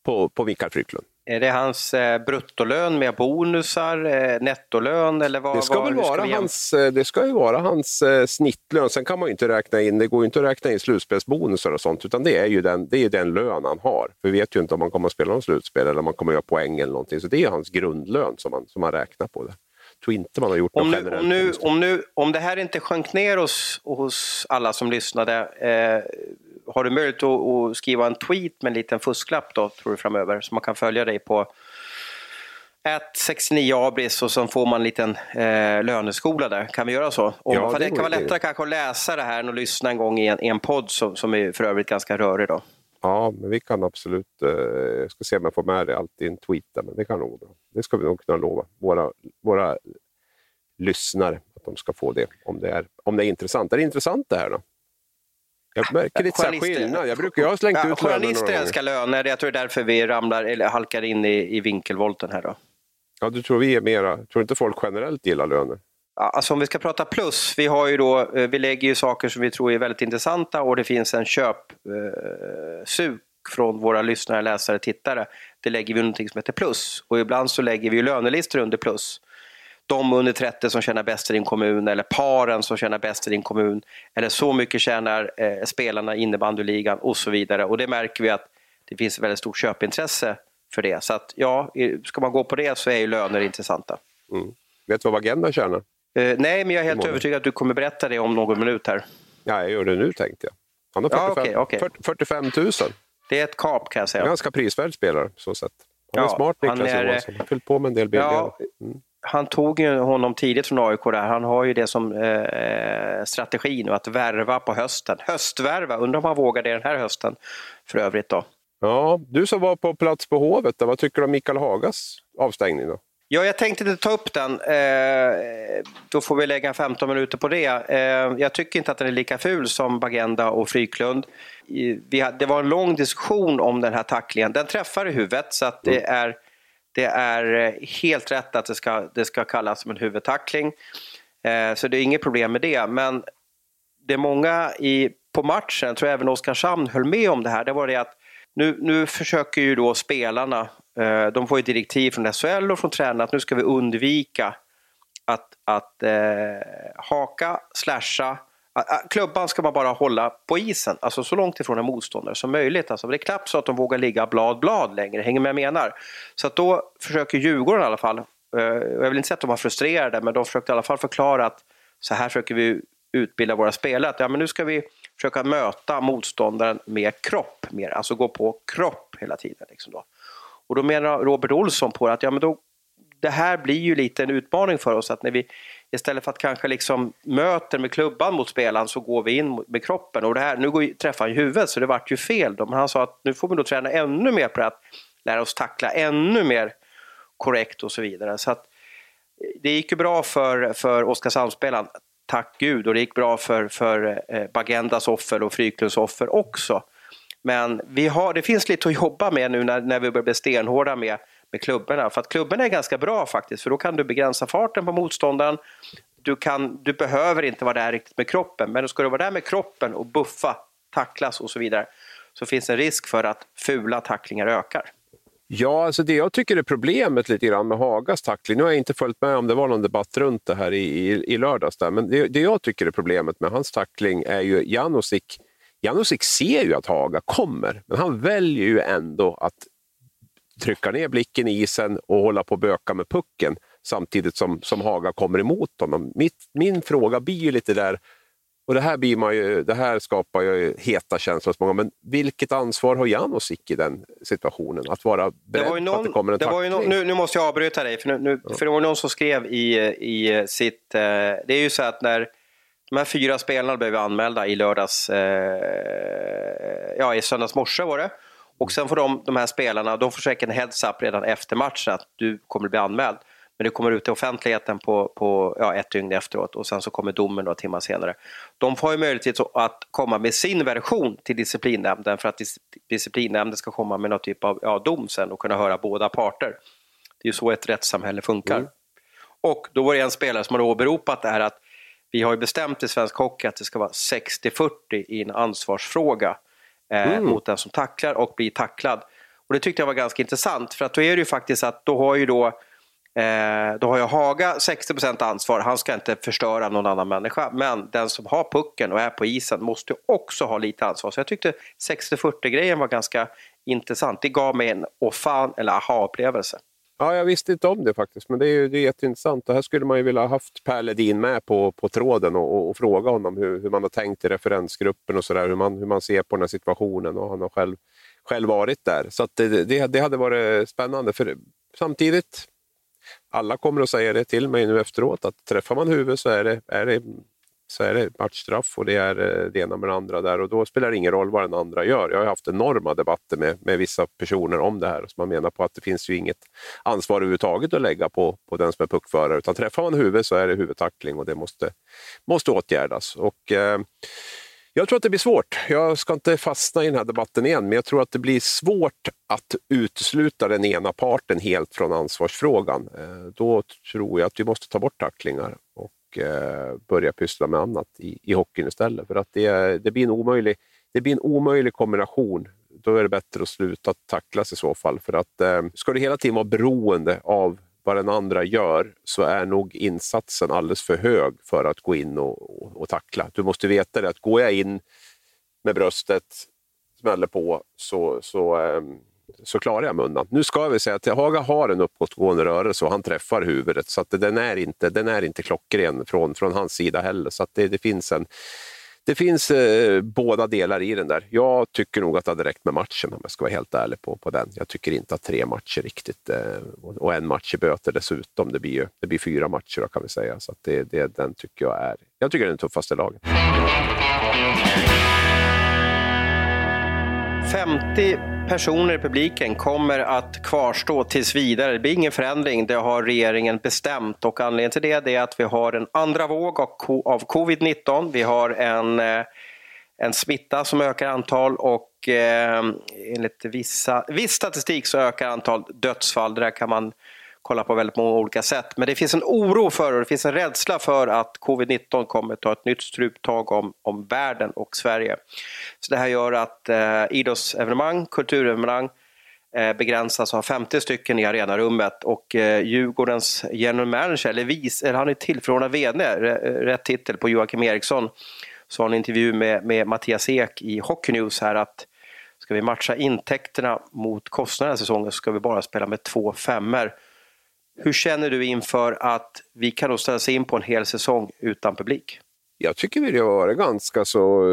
på, på Mikael Fryklund. Är det hans eh, bruttolön med bonusar, eh, nettolön eller vad? Det ska, vad, väl vara ska hans, eh, det ska ju vara hans eh, snittlön. Sen kan man ju inte räkna in, det går ju inte att räkna in slutspelsbonusar och sånt, utan det är ju den, det är den lön han har. För vi vet ju inte om man kommer att spela någon slutspel eller om man kommer att göra poäng eller någonting. Så det är hans grundlön som man, som man räknar på. det. Tror inte man har gjort om nu, om, nu, om, nu, om det här inte sjönk ner hos, hos alla som lyssnade, eh, har du möjlighet att, skriva en tweet med en liten fusklapp då, tror du, framöver? Så man kan följa dig på 69 abris och så får man en liten eh, löneskola där. Kan vi göra så? Och ja, för det, det kan vara lättare kanske att läsa det här än att lyssna en gång i en, i en podd som, som är för övrigt ganska rörig. Då. Ja, men vi kan absolut... Eh, jag ska se om jag får med det allt i en tweet, där, men det kan nog bra. Det ska vi nog kunna lova våra, våra lyssnare, att de ska få det om det är, om det är intressant. Är det intressant det här då? Jag märker lite så skillnad. Jag, brukar, jag har slängt ja, ut Journalister älskar löner. Jag tror det är därför vi ramlar, eller halkar in i, i vinkelvolten här. Då. Ja, du tror vi är mera... Tror inte folk generellt gillar löner? Alltså om vi ska prata plus, vi, har ju då, eh, vi lägger ju saker som vi tror är väldigt intressanta och det finns en köpsug eh, från våra lyssnare, läsare, tittare. Det lägger vi någonting som heter plus och ibland så lägger vi lönelistor under plus. De under 30 som tjänar bäst i din kommun eller paren som tjänar bäst i din kommun eller så mycket tjänar eh, spelarna i innebandyligan och så vidare och det märker vi att det finns väldigt stort köpintresse för det. Så att ja, ska man gå på det så är ju löner intressanta. Mm. Vet du vad Agenda tjänar? Uh, nej, men jag är helt övertygad att du kommer berätta det om någon minut här. Ja, jag gör det nu tänkte jag. Han har 45, ja, okay, okay. 45 000. Det är ett kap kan jag säga. Ganska prisvärd spelare så sätt. Han ja, är smart Niklas är, Johansson. Han har fyllt på med en del bilder. Ja, mm. Han tog ju honom tidigt från AIK där. Han har ju det som eh, strategi nu att värva på hösten. Höstvärva, undrar om han vågar det den här hösten för övrigt då. Ja, du som var på plats på Hovet, vad tycker du om Mikael Hagas avstängning då? Ja, jag tänkte inte ta upp den. Eh, då får vi lägga 15 minuter på det. Eh, jag tycker inte att den är lika ful som Bagenda och Fryklund. det var en lång diskussion om den här tacklingen. Den träffar i huvudet så att det, mm. är, det är eh, helt rätt att det ska, det ska kallas som en huvudtackling. Eh, så det är inget problem med det. Men det är många i, på matchen, tror jag även Oskarshamn höll med om det här, det var det att nu, nu försöker ju då spelarna, eh, de får ju direktiv från SHL och från tränarna att nu ska vi undvika att, att eh, haka, slasha. Klubban ska man bara hålla på isen, alltså så långt ifrån en motståndare som möjligt. Alltså, det är knappt så att de vågar ligga blad blad längre, hänger med jag menar. Så att då försöker Djurgården i alla fall, eh, jag vill inte säga att de var frustrerade, men de försökte i alla fall förklara att så här försöker vi utbilda våra spelare. Att, ja, men nu ska vi försöka möta motståndaren med kropp, mer, alltså gå på kropp hela tiden. Liksom då. Och då menar Robert Olsson på att ja, men då, det här blir ju lite en utmaning för oss att när vi istället för att kanske liksom möter med klubban mot spelaren så går vi in med kroppen och det här, nu går, träffar han huvudet så det vart ju fel. Då. Men han sa att nu får vi då träna ännu mer på att lära oss tackla ännu mer korrekt och så vidare. Så att, eh, det gick ju bra för, för Oskarshamnsspelaren tack gud och det gick bra för, för eh, Bagendas offer och Fryklunds offer också. Men vi har, det finns lite att jobba med nu när, när vi börjar bli stenhårda med, med klubborna. För att klubborna är ganska bra faktiskt, för då kan du begränsa farten på motståndaren. Du, kan, du behöver inte vara där riktigt med kroppen, men ska du vara där med kroppen och buffa, tacklas och så vidare, så finns det en risk för att fula tacklingar ökar. Ja, alltså det jag tycker är problemet lite grann med Hagas tackling, nu har jag inte följt med om det var någon debatt runt det här i, i, i lördags, där, men det, det, jag tycker är problemet med hans tackling är ju Janosik. Janosik ser ju att Haga kommer, men han väljer ju ändå att trycka ner blicken i isen och hålla på och böka med pucken samtidigt som, som Haga kommer emot honom. Mitt, min fråga blir ju lite där, och det här, blir man ju, det här skapar ju heta känslor hos många, men vilket ansvar har Janosik i den situationen? Att vara beredd det någon, på att det kommer en tackling? No, nu, nu, måste jag avbryta dig, för, nu, nu, ja. för det var någon som skrev i, i sitt... Eh, det är ju så att när de här fyra spelarna blev anmälda i lördags, eh, ja i söndags morse var det. Och sen får de, de här spelarna, de får säkert en heads-up redan efter matchen att du kommer bli anmäld. Men det kommer ut till offentligheten på, på ja, ett dygn efteråt och sen så kommer domen några timmar senare. De får ju möjlighet att komma med sin version till disciplinnämnden för att disciplinnämnden ska komma med någon typ av ja, dom sen och kunna höra båda parter. Det är ju så ett rättssamhälle funkar. Mm. Och då var det en spelare som hade åberopat det här att vi har ju bestämt i svensk hockey att det ska vara 60-40 i en ansvarsfråga eh, mm. mot den som tacklar och blir tacklad. Och det tyckte jag var ganska intressant för att då är det ju faktiskt att då har ju då Eh, då har jag Haga 60% ansvar, han ska inte förstöra någon annan människa. Men den som har pucken och är på isen måste också ha lite ansvar. Så jag tyckte 60-40 grejen var ganska intressant. Det gav mig en oh fan eller aha-upplevelse. Ja, jag visste inte om det faktiskt, men det är, ju, det är jätteintressant. Och här skulle man ju vilja ha haft Per Ledin med på, på tråden och, och, och fråga honom hur, hur, man har tänkt i referensgruppen och så där, hur man, hur man ser på den här situationen. Och han har själv, själv varit där. Så det, det, det hade varit spännande. För samtidigt, alla kommer att säga det till mig nu efteråt, att träffar man huvudet så är det, är det så är det matchstraff och det är eh, det ena med det andra där och då spelar det ingen roll vad den andra gör. Jag har haft enorma debatter med, med vissa personer om det här som man menar på att det finns ju inget ansvar överhuvudtaget att lägga på, på den som är puckförare utan träffar man huvudet så är det huvudtackling och det måste, måste åtgärdas. Och, eh, jag tror att det blir svårt. Jag ska inte fastna i den här debatten igen, men jag tror att det blir svårt att utesluta den ena parten helt från ansvarsfrågan. Eh, då tror jag att vi måste ta bort tacklingar och eh, börja pyssla med annat i, i hockeyn istället. För att det, det, blir en omöjlig, det blir en omöjlig kombination. Då är det bättre att sluta tacklas i så fall. För att eh, ska du hela tiden vara beroende av vad den andra gör så är nog insatsen alldeles för hög för att gå in och, och, och tackla. Du måste veta det att går jag in med bröstet, smäller på, så, så eh, så klarar jag mig undan. Nu ska vi säga att Haga har en uppåtgående rörelse och han träffar huvudet så att den, är inte, den är inte klockren från, från hans sida heller. Så det, det, finns en det finns eh, båda delar i den där. Jag tycker nog att det hade räckt med matchen om jag ska vara helt ärlig på, på den. Jag tycker inte att tre matcher riktigt eh, och en match i böter dessutom. Det blir, ju, det blir fyra matcher då, kan vi säga. Så det, det, den tycker jag är, jag tycker det är den tuffaste lagen. 50 personer i publiken kommer att kvarstå tills vidare. Det blir ingen förändring, det har regeringen bestämt och anledningen till det är att vi har en andra våg av covid-19. Vi har en, eh, en smitta som ökar antal och eh, enligt vissa, viss statistik så ökar antal dödsfall. Det där kan man kolla på väldigt många olika sätt. Men det finns en oro för och det finns en rädsla för att covid-19 kommer ta ett nytt struptag om, om världen och Sverige. Så det här gör att eh, idrottsevenemang, kulturevenemang eh, begränsas av 50 stycken i arenarummet och eh, Djurgårdens general manager, eller, vis, eller han är tillförordnad VD, eh, rätt titel på Joakim Eriksson, så har en intervju med, med Mattias Ek i Hockey News här att ska vi matcha intäkterna mot kostnaderna säsongen så ska vi bara spela med två femmer hur känner du inför att vi kan då ställa sig in på en hel säsong utan publik? Jag tycker vi har varit ganska så,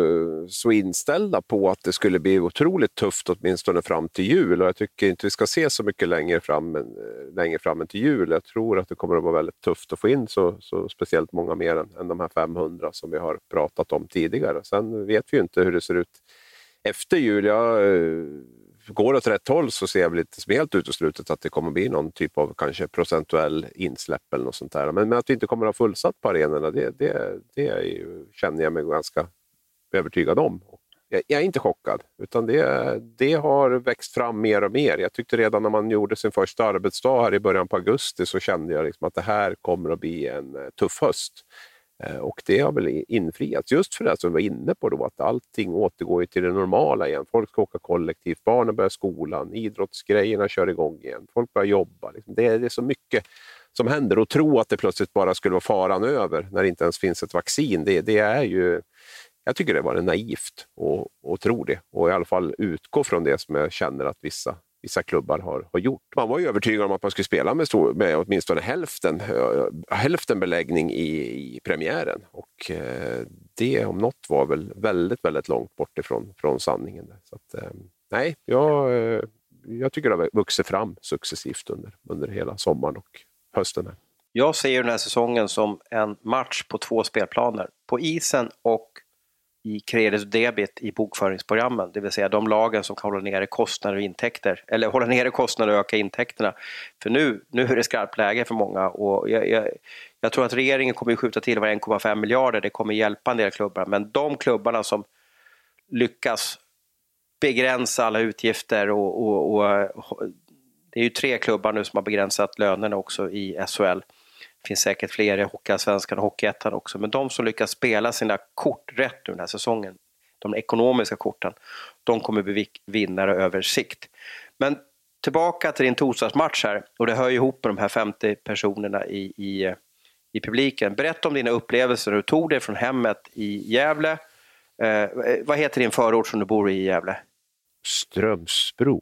så inställda på att det skulle bli otroligt tufft åtminstone fram till jul och jag tycker inte vi ska se så mycket längre fram, än, eh, längre fram än till jul. Jag tror att det kommer att vara väldigt tufft att få in så, så speciellt många mer än, än de här 500 som vi har pratat om tidigare. Sen vet vi ju inte hur det ser ut efter jul. Jag eh, går åt rätt håll så ser jag väl inte som helt uteslutet att det kommer bli någon typ av kanske procentuell insläpp eller något sånt där. Men, men att vi inte kommer att ha fullsatt på arenorna, det, det, det ju, känner jag mig ganska övertygad om. Jag, jag är inte chockad, utan det, det har växt fram mer och mer. Jag tyckte redan när man gjorde sin första arbetsdag här i början på augusti så kände jag liksom att det här kommer att bli en eh, tuff höst. Eh, och det har väl infriats just för det som vi var inne på då, att allting återgår till det normala igen. Folk ska åka kollektivt, barnen börjar skolan, idrottsgrejerna kör igång igen, folk börjar jobba. Liksom. Det, är, det är så mycket som händer och tro att det plötsligt bara skulle vara faran över när det inte ens finns ett vaccin, det, det är ju jag tycker det var naivt att tro det och i alla fall utgå från det som jag känner att vissa vissa klubbar har, har gjort. Man var ju övertygad om att man skulle spela med, stor, med åtminstone hälften, hälften beläggning i, i premiären. Och eh, det om något var väl väldigt, väldigt långt bort ifrån från sanningen. Så att, eh, nej, jag, eh, jag tycker det har vuxit fram successivt under, under hela sommaren och hösten. Här. Jag ser den här säsongen som en match på två spelplaner. På isen och i kredit och debit i bokföringsprogrammen, det vill säga de lagen som kan hålla nere kostnader och intäkter, eller hålla nere kostnader och öka intäkterna. För nu, nu är det skarpt läge för många och jag, jag, jag tror att regeringen kommer skjuta till 1,5 miljarder, det kommer hjälpa en del klubbar, men de klubbarna som lyckas begränsa alla utgifter och, och, och det är ju tre klubbar nu som har begränsat lönerna också i SHL finns säkert fler i Hockeyallsvenskan och Hockeyettan också, men de som lyckas spela sina kort rätt den här säsongen, de ekonomiska korten, de kommer bli vinnare över sikt. Men tillbaka till din torsdagsmatch här, och det hör ju ihop med de här 50 personerna i, i, i publiken. Berätta om dina upplevelser, hur du tog dig från hemmet i Gävle. Eh, vad heter din förort som du bor i i Gävle? Strömsbro.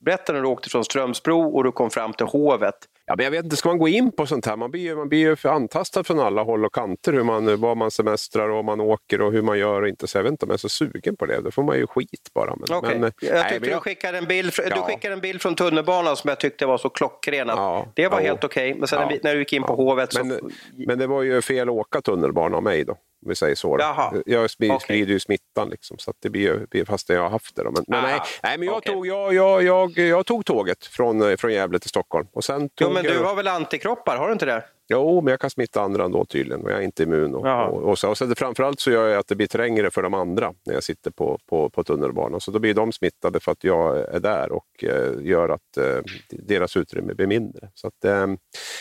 Berätta när du åkte från Strömsbro och du kom fram till Hovet. Ja, men jag vet inte, ska man gå in på sånt här? Man blir ju, man blir ju antastad från alla håll och kanter, hur man, var man semestrar och man åker och hur man gör och inte. Så jag vet inte om jag är så sugen på det. Då får man ju skit bara. Men, okay. men, jag nej, men jag... Du, skickade en bild, ja. du skickade en bild från tunnelbanan som jag tyckte var så klockren. Ja, det var ja, helt okej, okay. men sen när, du gick in på Hovet så... Men, men det var ju fel att åka tunnelbana av mig då om vi säger så. Jaha. Jag sprider okay. ju smittan, liksom, så det blir, fast jag har haft det. Då. Men, men nej, nej, men jag, okay. tog, jag, jag, jag, jag, tog tåget från, från Gävle till Stockholm. Och sen tog jo, men du har väl antikroppar, har du inte det? Jo, men jag kan smitta andra ändå tydligen och jag är inte immun. Och, och, och, så, och så framförallt så gör jag att det blir trängre för de andra när jag sitter på, på, på tunnelbanan. Så då blir de smittade för att jag är där och eh, gör att eh, deras utrymme blir mindre. Så att, eh,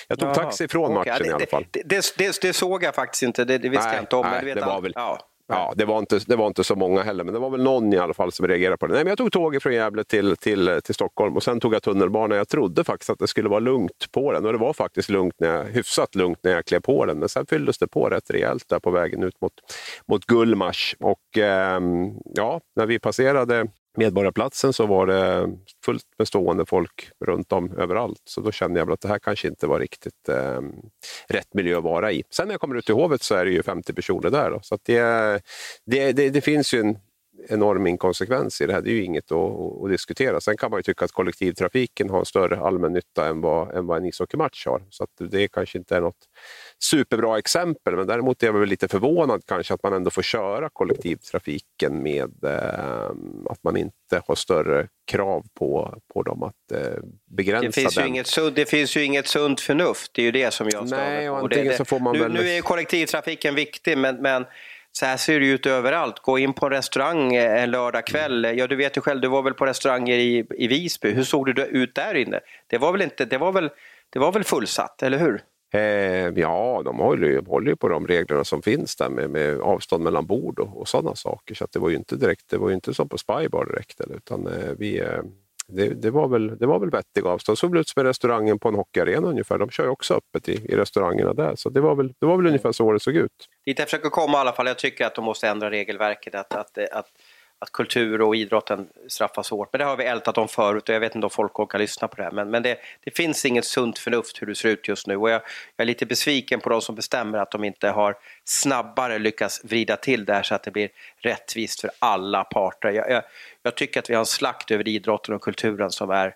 jag tog Jaha. taxi från okay. matchen det, i alla fall. Det, det, det, det, såg jag faktiskt inte, det, visste nej, jag inte om. Nej, det var väl, ja. Ja, det var, inte, det var inte så många heller, men det var väl någon i alla fall som reagerade på det. Nej, men jag tog tåget från Gävle till, till, till Stockholm och sen tog jag tunnelbana. Jag trodde faktiskt att det skulle vara lugnt på den och det var faktiskt lugnt när jag, hyfsat lugnt när jag klev på den. Men sen fylldes det på rätt rejält där på vägen ut mot, mot Gullmars. Och eh, ja, när vi passerade Medborgarplatsen så var det fullt med stående folk runt om överallt. Så då kände jag att det här kanske inte var riktigt eh, rätt miljö att vara i. Sen när jag kommer ut till Hovet så är det ju 50 personer där. Då. Så det, det, det, det, finns ju en enorm inkonsekvens i det här. Det är ju inget att, att, diskutera. Sen kan man ju tycka att kollektivtrafiken har en större allmännytta än vad, än vad en ishockeymatch har. Så det kanske inte är något superbra exempel, men däremot är jag väl lite förvånad kanske att man ändå får köra kollektivtrafiken med eh, att man inte har större krav på, på dem att eh, begränsa det finns den. Ju inget, det finns ju inget sunt förnuft, det är ju det som jag Nej, och det, det, så får man nu, väl... nu är kollektivtrafiken viktig, men, men så här ser det ut överallt. Gå in på en restaurang en lördagkväll. Ja, du vet ju själv, du var väl på restauranger i, i Visby. Hur såg det ut där inne? Det var väl, inte, det var väl, det var väl fullsatt, eller hur? Eh, ja, de håller ju, håller ju på de reglerna som finns där med, med avstånd mellan bord och, och sådana saker. Så det var ju inte direkt, det var ju inte som på Spybar direkt. Utan eh, vi, eh, det, det, var väl, det var väl vettiga avstånd. Såg ut som restaurangen på en hockeyarena ungefär. De kör ju också öppet i, i restaurangerna där. Så det var, väl, det var väl ungefär så det såg ut. Dit jag försöker komma i alla fall. Jag tycker att de måste ändra regelverket. Att, att, att att kultur och idrotten straffas hårt. Men det har vi ältat om förut och jag vet inte om folk orkar lyssna på det här. Men, men det, det, finns inget sunt förnuft hur det ser ut just nu och jag, jag, är lite besviken på de som bestämmer att de inte har snabbare lyckats vrida till det här så att det blir rättvist för alla parter. Jag, jag, jag tycker att vi har en slakt över idrotten och kulturen som är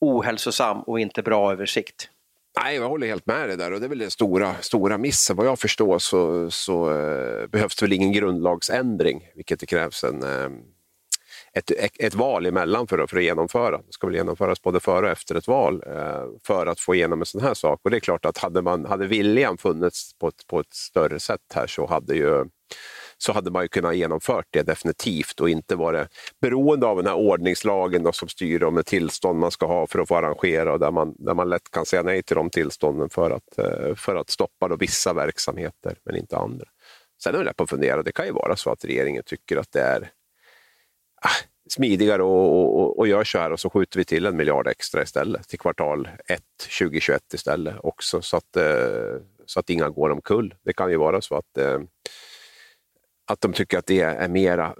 ohälsosam och inte bra över sikt. Nej, jag håller helt med dig där och det är väl den stora, stora missen. Vad jag förstår så, så eh, behövs det väl ingen grundlagsändring, vilket det krävs en, eh, ett, ett val emellan för, för att genomföra. Det ska väl genomföras både före och efter ett val eh, för att få igenom en sån här sak. Och det är klart att hade, man, hade viljan funnits på ett, på ett större sätt här så hade ju så hade man ju kunnat genomfört det definitivt och inte varit beroende av den här ordningslagen då, som styr om ett tillstånd man ska ha för att få arrangera och där man, där man lätt kan säga nej till de tillstånden för att, eh, för att stoppa då vissa verksamheter men inte andra. Sen är jag på att fundera, det kan ju vara så att regeringen tycker att det är ah, smidigare och, och, och gör så här och så skjuter vi till en miljard extra istället till kvartal 1 2021 istället också så att, eh, så att inga går omkull. Det kan ju vara så att eh, att de tycker att det är mera,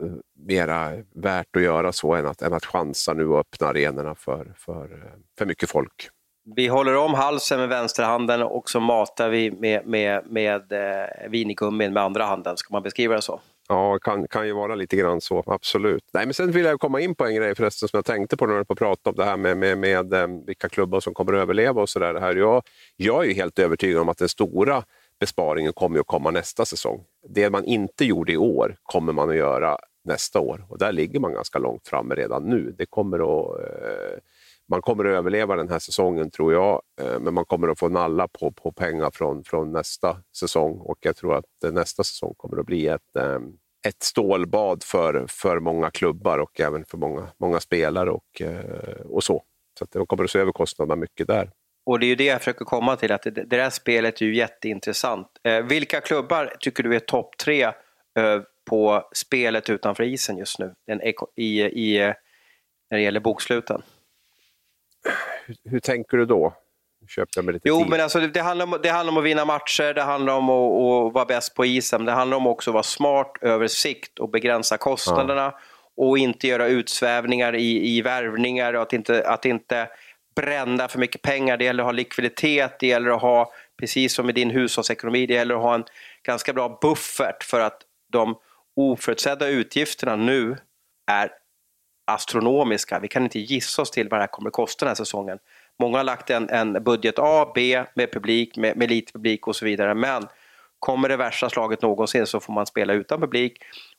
mera värt att göra så än att, än att chansa nu och öppna arenorna för, för, för mycket folk. Vi håller om halsen med vänsterhanden och så matar vi med, med, med eh, vinigummin med andra handen, ska man beskriva det så? Ja, kan, kan ju vara lite grann så, absolut. Nej, men sen vill jag komma in på en grej förresten som jag tänkte på när jag pratade om det här med, med, med, med eh, vilka klubbar som kommer att överleva och sådär. Jag, jag är ju helt övertygad om att den stora besparingen kommer att komma nästa säsong. Det man inte gjorde i år kommer man att göra nästa år och där ligger man ganska långt framme redan nu. Det kommer att, eh, man kommer att överleva den här säsongen tror jag, eh, men man kommer att få nalla på, på pengar från, från nästa säsong och jag tror att eh, nästa säsong kommer att bli ett, eh, ett stålbad för, för många klubbar och även för många, många spelare och, eh, och så. Så att de kommer att se över kostnaderna mycket där. Och det är ju det jag försöker komma till, att det, det där spelet är ju jätteintressant. Eh, vilka klubbar tycker du är topp tre eh, på spelet utanför isen just nu, den, i, i, när det gäller boksluten? Hur, hur tänker du då? Köpte jag lite jo, tid. men alltså, det, handlar om, det handlar om att vinna matcher, det handlar om att, att vara bäst på isen, det handlar om också att vara smart över sikt och begränsa kostnaderna. Ja. och inte göra utsvävningar i, i värvningar och att inte, att inte bränna för mycket pengar. Det gäller att ha likviditet, det gäller att ha, precis som i din hushållsekonomi, det gäller att ha en ganska bra buffert för att de oförutsedda utgifterna nu är astronomiska. Vi kan inte gissa oss till vad det här kommer att kosta den här säsongen. Många har lagt en, en budget A, B med publik, med, med lite publik och så vidare. Men kommer det värsta slaget någonsin så får man spela utan publik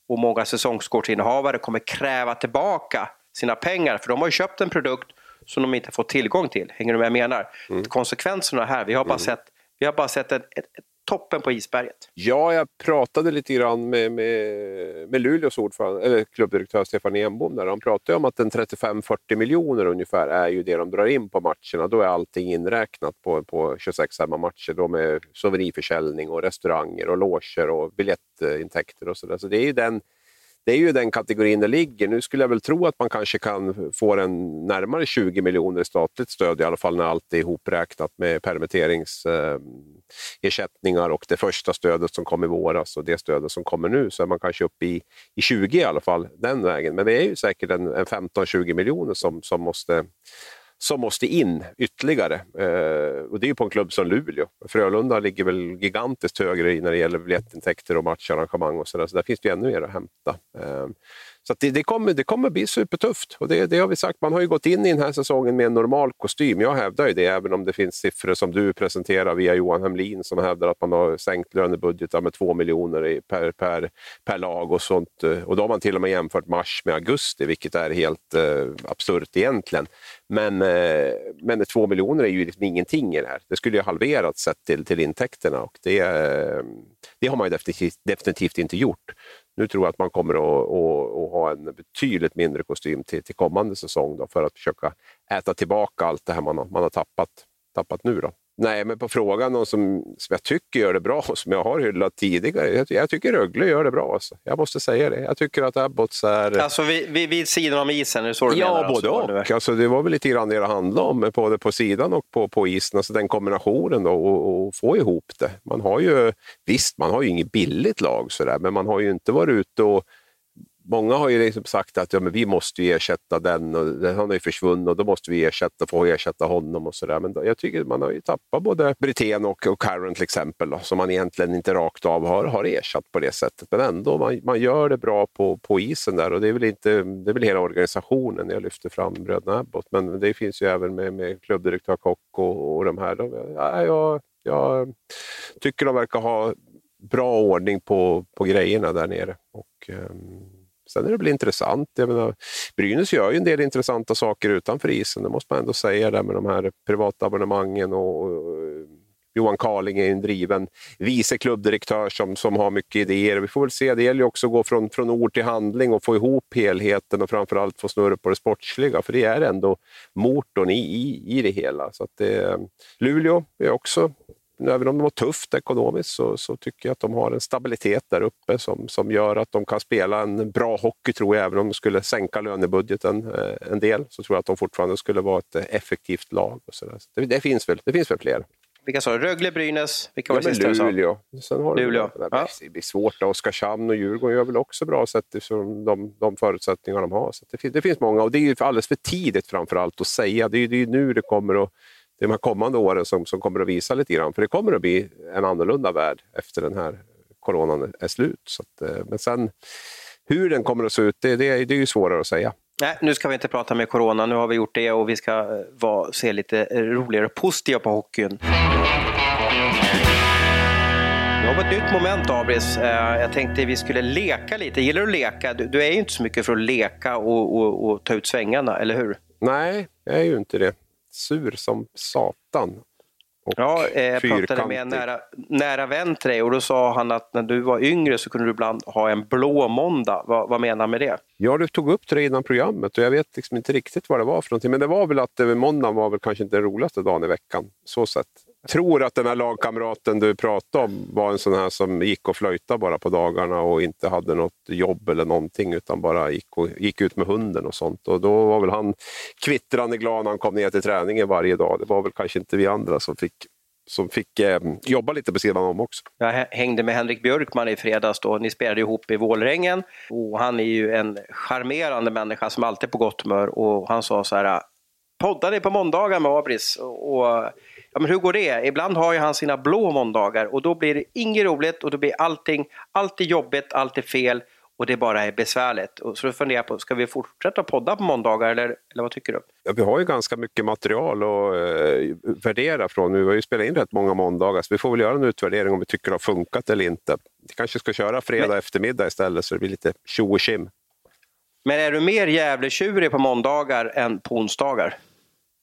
och många säsongskortsinnehavare kommer kräva tillbaka sina pengar för de har ju köpt en produkt som de inte får tillgång till. Hänger du med vad jag menar? Mm. Konsekvenserna här, vi har bara mm. sett, vi har bara sett ett, ett, ett toppen på isberget. Ja, jag pratade lite grann med, med, med Luleås ordförande, eller klubbdirektör Stefan Enbom där. Han pratade om att en 35-40 miljoner ungefär är ju det de drar in på matcherna. Då är allting inräknat på, på 26 hemmamatcher. Då med souvenirförsäljning och restauranger och loger och biljettintäkter och sådär. Så det är ju den det är ju den kategorin det ligger. Nu skulle jag väl tro att man kanske kan få en närmare 20 miljoner i statligt stöd, i alla fall när allt är ihopräknat med permitteringsersättningar och det första stödet som kom i våras och det stödet som kommer nu, så är man kanske uppe i, i 20 i alla fall, den vägen. Men det är ju säkert en, en 15-20 miljoner som, som måste som måste in ytterligare. Eh, och det är ju på en klubb som Luleå. Frölunda ligger väl gigantiskt högre när det gäller biljettintäkter och matcharrangemang och sådär, så där finns det ännu mer att hämta. Eh, så det, det, kommer, det kommer bli supertufft. Och det, det har vi sagt, man har ju gått in i den här säsongen med en normal kostym. Jag hävdar ju det, även om det finns siffror som du presenterar via Johan Hemlin som hävdar att man har sänkt lönebudgetar med två miljoner per, per, per lag och sånt. Eh, och då har man till och med jämfört mars med augusti, vilket är helt eh, absurt egentligen. Men, eh, men två miljoner är ju liksom ingenting i det här. Det skulle ju halverats sett till, till intäkterna och det, eh, det har man ju definitivt, definitivt inte gjort. Nu tror jag att man kommer att, att, att, ha en betydligt mindre kostym till, till kommande säsong då, för att försöka äta tillbaka allt det här man har, man har tappat, tappat nu. Då. Nej, men på frågan någon som, som jag tycker gör det bra, som jag har hyllat tidigare. Jag, jag tycker Rögle gör det bra. Alltså. Jag måste säga det. Jag tycker att Abbots är... Alltså vid, vid, vid sidan om isen, är det så du ja, menar? Ja, både och. Alltså, det var väl lite grann det det handlade om, både på sidan och på, på isen. Alltså den kombinationen då, och, och få ihop det. Man har ju, visst, man har ju inget billigt lag sådär, men man har ju inte varit ute och många har ju liksom sagt att ja, men vi måste ersätta den och den har ju försvunnit och då måste vi ersätta, få ersätta honom och sådär. Men då, jag tycker man har ju tappat både Brithén och, och Karen till exempel då, som man egentligen inte rakt av har, har ersatt på det sättet. Men ändå, man, man gör det bra på, på isen där och det är väl, inte, det är väl hela organisationen jag lyfter fram bröderna Abbott. Men det finns ju även med, med klubbdirektör Kock och, och de här. De, ja, jag, jag tycker de verkar ha bra ordning på, på grejerna där nere. Och, um, Sen är det väl intressant. Jag menar, Brynäs gör ju en del intressanta saker utanför isen, det måste man ändå säga, där med de här privata abonnemangen och, och Johan Karling är en driven vice klubbdirektör som, som har mycket idéer. Vi får väl se, det gäller ju också att gå från, från ord till handling och få ihop helheten och framförallt få snurr på det sportsliga, för det är ändå motorn i, i, i det hela. Så att det, Luleå är också även om de har tufft ekonomiskt så, så, tycker jag att de har en stabilitet där uppe som, som gör att de kan spela en bra hockey, tror jag. Även om de skulle sänka lönebudgeten eh, en del så tror jag att de fortfarande skulle vara ett effektivt lag. Och så, så det, det, finns väl, det finns väl fler. Vilka sa du? Rögle, Brynäs? Vilka var det sista Luleå. Sen har Luleå. Det, ja. det blir svårt. Oskarshamn och Djurgården gör väl också bra sett utifrån de, de förutsättningar de har. Så det, det, finns många och det är alldeles för tidigt framför allt att säga. Det är, är nu det kommer att det är de här kommande åren som, som kommer att visa lite grann. För det kommer att bli en annorlunda värld efter den här coronan är slut. Så att, eh, men sen hur den kommer att se ut, det, det, det är ju svårare att säga. Nej, nu ska vi inte prata med corona. Nu har vi gjort det och vi ska eh, vara, se lite roligare och positiva på hockeyn. Nu har vi ett nytt moment, Abris. Eh, jag tänkte vi skulle leka lite. Gillar du att leka? Du, är ju inte så mycket för att leka och, och, och ta ut svängarna, eller hur? Nej, jag är ju inte det sur som satan. ja, eh, jag pratade med en nära, nära vän till dig och då sa han att när du var yngre så kunde du ibland ha en blå måndag. Vad, vad menar han med det? Ja, du tog upp det innan programmet och jag vet liksom inte riktigt vad det var för någonting. Men det var väl att måndagen var väl kanske inte den roligaste dagen i veckan. Så sett tror att den här lagkamraten du pratade om var en sån här som gick och flöjtade bara på dagarna och inte hade något jobb eller någonting utan bara gick, och, gick ut med hunden och sånt. Och då var väl han kvittrande glad när han kom ner till träningen varje dag. Det var väl kanske inte vi andra som fick som fick eh, jobba lite på sidan om också. Jag hängde med Henrik Björkman i fredags då. Ni spelade ihop i Vålrängen och han är ju en charmerande människa som alltid är på gott humör och han sa så här Poddar ni på måndagar med Abris? Och, ja, men hur går det? Ibland har ju han sina blå måndagar och då blir det inget roligt och då blir allting alltid jobbigt, alltid fel och det bara är besvärligt. Och så då funderar jag på, ska vi fortsätta podda på måndagar eller, eller vad tycker du? Ja, vi har ju ganska mycket material att eh, värdera från. Vi har ju spelat in rätt många måndagar så vi får väl göra en utvärdering om vi tycker det har funkat eller inte. Vi kanske ska köra fredag Men... eftermiddag istället så det blir lite tjo och tjim. Men är du mer Gävletjurig på måndagar än på onsdagar?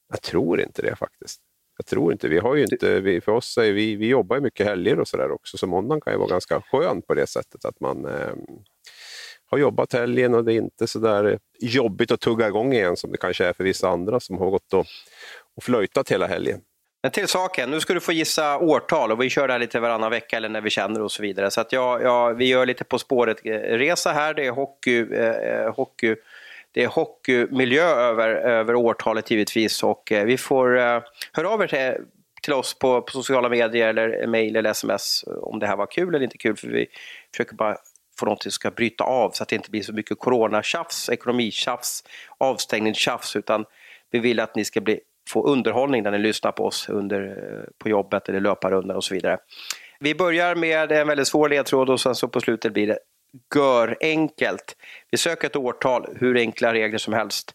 Jag tror inte det faktiskt. Jag tror inte. Vi har ju inte, vi, för oss är vi, vi jobbar ju mycket helger och sådär också, så måndagen kan ju vara ganska skön på det sättet att man eh, har jobbat helgen och det är inte så där jobbigt att tugga igång igen som det kanske är för vissa andra som har gått och, och flöjtat hela helgen. Men till saken, nu ska du få gissa årtal och vi kör det här lite varannan vecka eller när vi känner och så vidare. Så att ja, ja, vi gör lite På spåret-resa här, det är hockey, eh, eh hockey det är hockeymiljö över, över årtalet givetvis och eh, vi får eh, höra av er till, till oss på, på, sociala medier eller mejl eller sms om det här var kul eller inte kul för vi försöker bara få något som ska bryta av så att det inte blir så mycket coronatjafs, ekonomitjafs, avstängningstjafs utan vi vill att ni ska bli, få underhållning när ni lyssnar på oss under, eh, på jobbet eller löparrundan och så vidare. Vi börjar med en väldigt svår ledtråd och sen så på slutet blir det gör enkelt. Vi söker ett årtal, hur enkla regler som helst.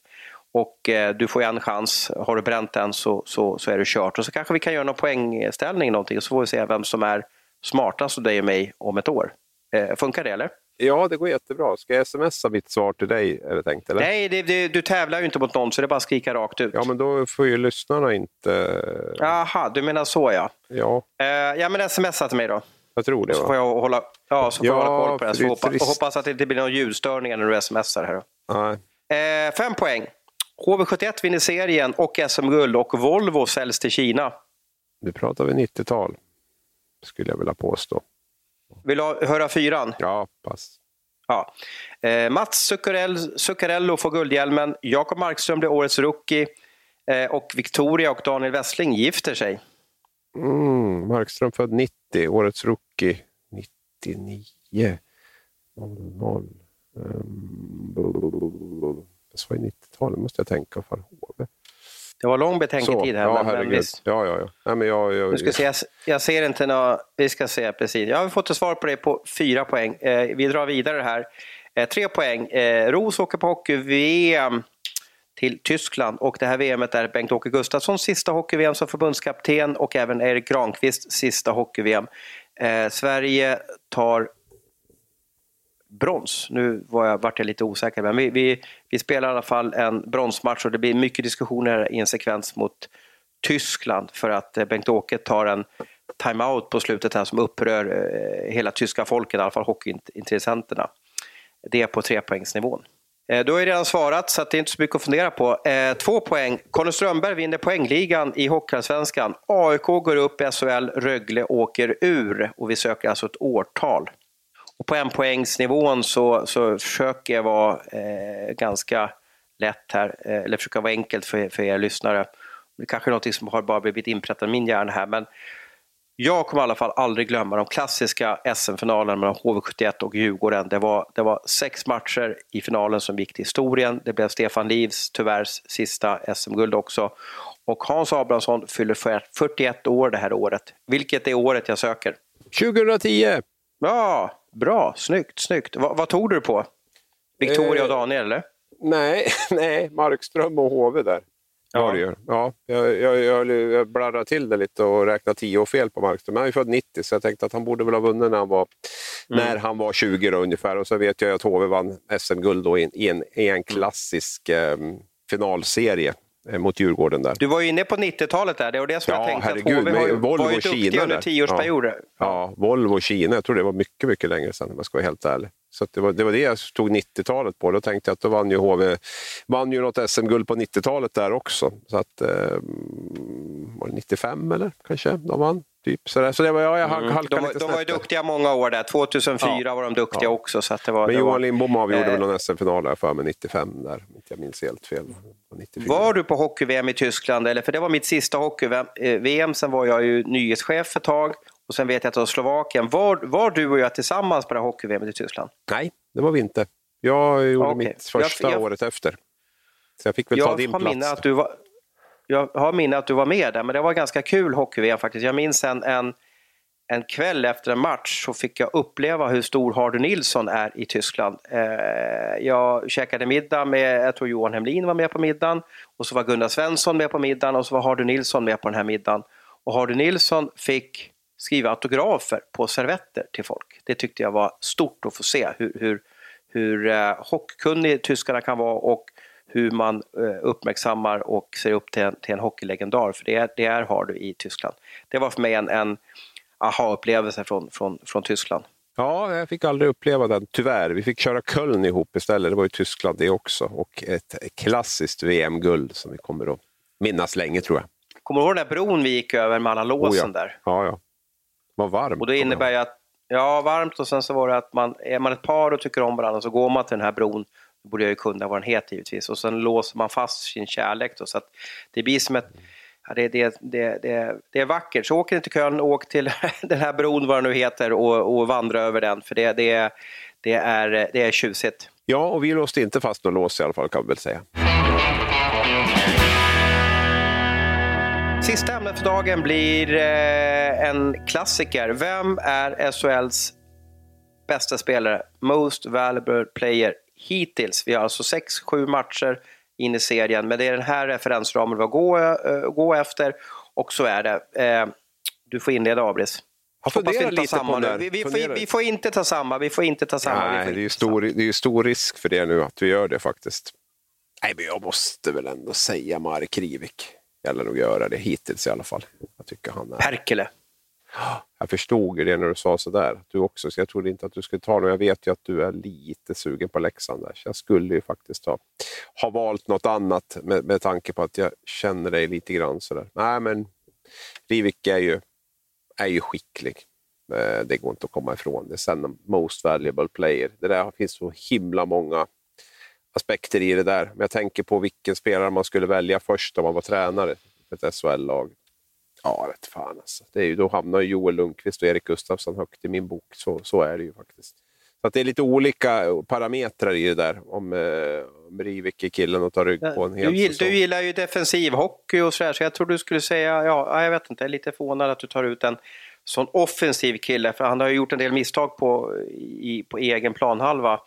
Och eh, du får en chans. Har du bränt den så, så, så är det kört. Och så kanske vi kan göra någon poängställning någonting och så får vi se vem som är smartast av dig och mig om ett år. Eh, funkar det eller? Ja, det går jättebra. Ska jag smsa mitt svar till dig? Är det tänkt, eller? Nej, det, det, du tävlar ju inte mot någon så det är bara att skrika rakt ut. Ja, men då får ju lyssnarna inte... Jaha, du menar så ja. Ja. Eh, ja, men smsa till mig då. Jag tror det. Så får jag hålla, ja, så får ja, jag hålla koll på det. Så hoppas, hoppas att det inte blir några ljudstörningar när du smsar här. Nej. Eh, fem poäng. HV71 vinner serien och SM-guld och Volvo säljs till Kina. Nu pratar vi 90-tal, skulle jag vilja påstå. Vill du höra fyran? Ja, pass. Ja. Eh, Mats Zuccarell, Zuccarello får guldhjälmen, Jakob Markström blir årets rookie eh, och Victoria och Daniel Wessling gifter sig. Mm, Markström född 90, årets rookie 99. 00. Um, det var 90-talet måste jag tänka för HV. Det var lång betänketid här. Ja, men, men ja, ja, ja. Nej, men jag, jag, nu ska se, jag, jag ser inte något. Vi ska se precis. Jag har fått ett svar på det på fyra poäng. Eh, vi drar vidare här. Eh, tre poäng. Eh, Ros åker på hockey-VM till Tyskland och det här VMet är Bengt-Åke Gustafssons sista hockey-VM som förbundskapten och även Erik Granqvists sista hockey-VM. Eh, Sverige tar brons. Nu var jag, vart jag lite osäker, men vi, vi, vi spelar i alla fall en bronsmatch och det blir mycket diskussioner i en sekvens mot Tyskland för att eh, Bengt-Åke tar en timeout på slutet här som upprör eh, hela tyska folket, i alla fall hockeyintressenterna. Det är på trepoängsnivån. Du har ju redan svarat, så det är inte så mycket att fundera på. Eh, två poäng. Conny Strömberg vinner poängligan i Hockeyallsvenskan. AIK går upp i SHL, Rögle åker ur och vi söker alltså ett årtal. Och på en poängsnivån så, så försöker jag vara eh, ganska lätt här, eh, eller försöka vara enkelt för, för er lyssnare. Det kanske är något som har bara blivit inprättat i min hjärna här, men jag kommer i alla fall aldrig glömma de klassiska SM-finalerna mellan HV71 och Djurgården. Det var, det var sex matcher i finalen som gick till historien. Det blev Stefan Livs tyvärr sista SM-guld också. Och Hans Abrahamsson fyller 41 år det här året. Vilket är året jag söker? 2010! Ja, bra, snyggt, snyggt. Va, vad tog du på? Victoria och eh, Daniel eller? Nej, nej, Markström och HV där. Ja, det gör. Ja, jag, jag, jag, blarrade till det lite och räknade tio år fel på Markström. Han är född 90 så jag tänkte att han borde väl ha vunnit när han var, mm. när han var 20 då, ungefär. Och så vet jag att HV vann SM-guld i, en, i en klassisk eh, finalserie mot Djurgården där. Du var ju inne på 90-talet där, det var det som ja, jag tänkte herregud, att HV var, Volvo var ju duktiga under tioårsperioder. Ja, ja, Volvo och Kina, jag tror det var mycket, mycket längre sedan om jag ska vara helt ärlig. Så det, var, det var det jag tog 90-talet på. Då tänkte jag att då vann ju HV vann ju något SM-guld på 90-talet där också. Så att, eh, var det 95 eller kanske de vann? Typ sådär. Så det var, ja, jag mm. halkade de, lite De var ju duktiga många år där. 2004 ja. var de duktiga ja. också. Så att det var, Men Johan Lindbom avgjorde eh, väl någon SM-final där för mig 95 där, om inte jag minns helt fel. 94. Var du på hockey-VM i Tyskland? Eller, för det var mitt sista hockey-VM, sen var jag ju nyhetschef ett tag och sen vet jag att det var Slovakien. Var, var du och jag tillsammans på det hockey-VM i Tyskland? Nej, det var vi inte. Jag gjorde Okej. mitt första Jag- jag- året efter. Så jag fick väl Jag ta din plats. att du var, jag har minne att du var med där, men det var ganska kul hockey-VM faktiskt. Jag minns en, en, en kväll efter en match så fick jag uppleva hur stor Hardy Nilsson är i Tyskland. Eh, jag käkade middag med, jag tror Johan Hemlin var med på middagen och så var Gunnar Svensson med på middagen och så var Hardy Nilsson med på den här middagen. Och Hardy Nilsson fick skriva autografer på servetter till folk. Det tyckte jag var stort att få se hur, hur, hur eh, hockeykunnig tyskarna kan vara och hur man eh, uppmärksammar och ser upp till en, till en hockeylegendar, för det, är- det är Hardy i Tyskland. Det var för mig en, en aha-upplevelse från, från, från Tyskland. Ja, jag fick aldrig uppleva den, tyvärr. Vi fick köra Köln ihop istället. Det var i Tyskland det också. Och ett klassiskt VM-guld som vi kommer att minnas länge, tror jag. Kommer du ihåg den där bron vi gick över med alla låsen Oh ja. där? Ja, ja. Vad varmt. Och det innebär ju att, ja varmt och sen så var det att man, är man ett par och tycker om varandra så går man till den här bron, då borde jag ju kunna vad den heter givetvis, och sen låser man fast sin kärlek då, så att det blir som ett det, det, det, det, är vackert. Så åk inte till Köln, åk till den här bron, vad den nu heter, och, och vandra över den. För det, det, det, är, det är tjusigt. Ja, och vi låste inte fast någon lås i alla fall, kan vi väl säga. Sista ämnet för dagen blir eh, en klassiker. Vem är SHLs bästa spelare? Most valuable player hittills. Vi har alltså 6-7 matcher in i serien, men det är den här referensramen vi har att gå, efter. Och så är det. Eh, du får inleda, Abris. Hoppas vi lite samma får, vi får inte ta samma. Vi får inte ta samma. Nej, det är stor, det är ju stor risk för det nu att vi gör det faktiskt. Nej, men jag måste väl ändå säga Marek Rivik. Gäller nog göra det hittills i alla fall. Jag tycker han är... Perkele. Jag förstod ju det när du sa sådär. Du också, så jag trodde inte att du skulle ta det. Jag vet ju att du är lite sugen på Leksand där. Så jag skulle ju faktiskt ha, ha valt något annat med, med tanke på att jag känner dig lite grann sådär. Nej, men Rivik är ju, är ju skicklig. Eh, det går inte att komma ifrån det. är Sen most valuable player. Det där finns så himla många aspekter i det där. Men jag tänker på vilken spelare man skulle välja först om man var tränare för ett SHL-lag. Ja, rätt fan alltså. Det är ju, då hamnar Joel Lundqvist och Erik Gustafsson högt i min bok. Så, så är det ju faktiskt. Så att det är lite olika parametrar i det där. Om, eh, om Rivik är killen och tar rygg på en hel Du, säsong. du gillar ju defensiv hockey och sådär, så jag tror du skulle säga, ja, jag vet inte, jag är lite förvånad att du tar ut en sån offensiv kille, för han har ju gjort en del misstag på, i, på egen planhalva.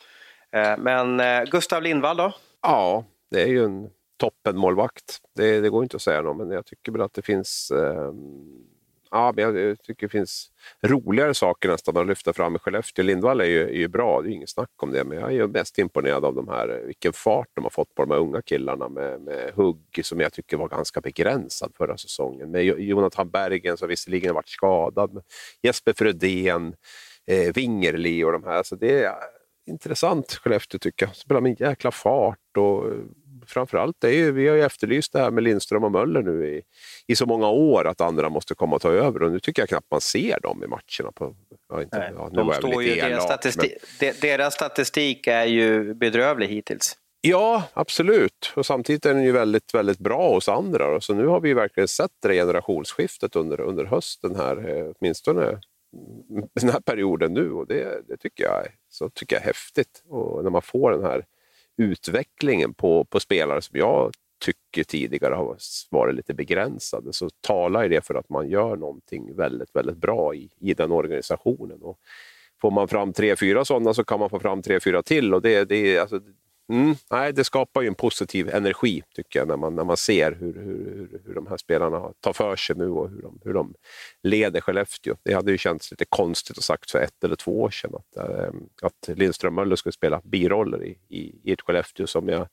Eh, Men eh, Gustav Lindvall då? Ja, det är ju en toppenmålvakt. Det, det går inte att säga något, men jag tycker väl att det finns... Eh, ja, men jag, tycker det finns roligare saker nästan att lyfta fram i Skellefteå. Lindvall är ju, är ju bra, det är ju inget snack om det, men jag är ju mest imponerad av de här, vilken fart de har fått på de här unga killarna med, med hugg som jag tycker var ganska begränsad förra säsongen. Med Jonathan Bergen som visserligen har varit skadad, Jesper Frödén, eh, Wingerli och de här. Så det är intressant Skellefteå tycker jag. Spelar med en jäkla fart och eh, framförallt, det är ju, vi har ju efterlyst det här med Lindström och Möller nu i, i så många år att andra måste komma och ta över och nu tycker jag knappt man ser dem i matcherna. På, ja, inte, Nej, ja, nu de var står ju, lite deras, elak, statistik, de, deras statistik är ju bedrövlig hittills. Ja, absolut. Och samtidigt är den ju väldigt, väldigt bra hos andra. Så nu har vi ju verkligen sett det generationsskiftet under, under hösten här, eh, åtminstone den här perioden nu. Och det, det tycker, jag, så tycker jag är häftigt. Och när man får den här utvecklingen på, på spelare som jag tycker tidigare har varit lite begränsade så talar ju det för att man gör någonting väldigt, väldigt bra i, i den organisationen. Och får man fram tre, fyra sådana så kan man få fram tre, fyra till. Och det, det, alltså, mm, nej, det skapar ju en positiv energi tycker jag när man, när man ser hur, hur, hur, hur de här spelarna tar för sig nu och hur de, hur de leder Skellefteå. Det hade ju känts lite konstigt att sagt för ett eller två år sedan att, ehm, att Lindström Möller skulle spela biroller i, i, i ett Skellefteå som jag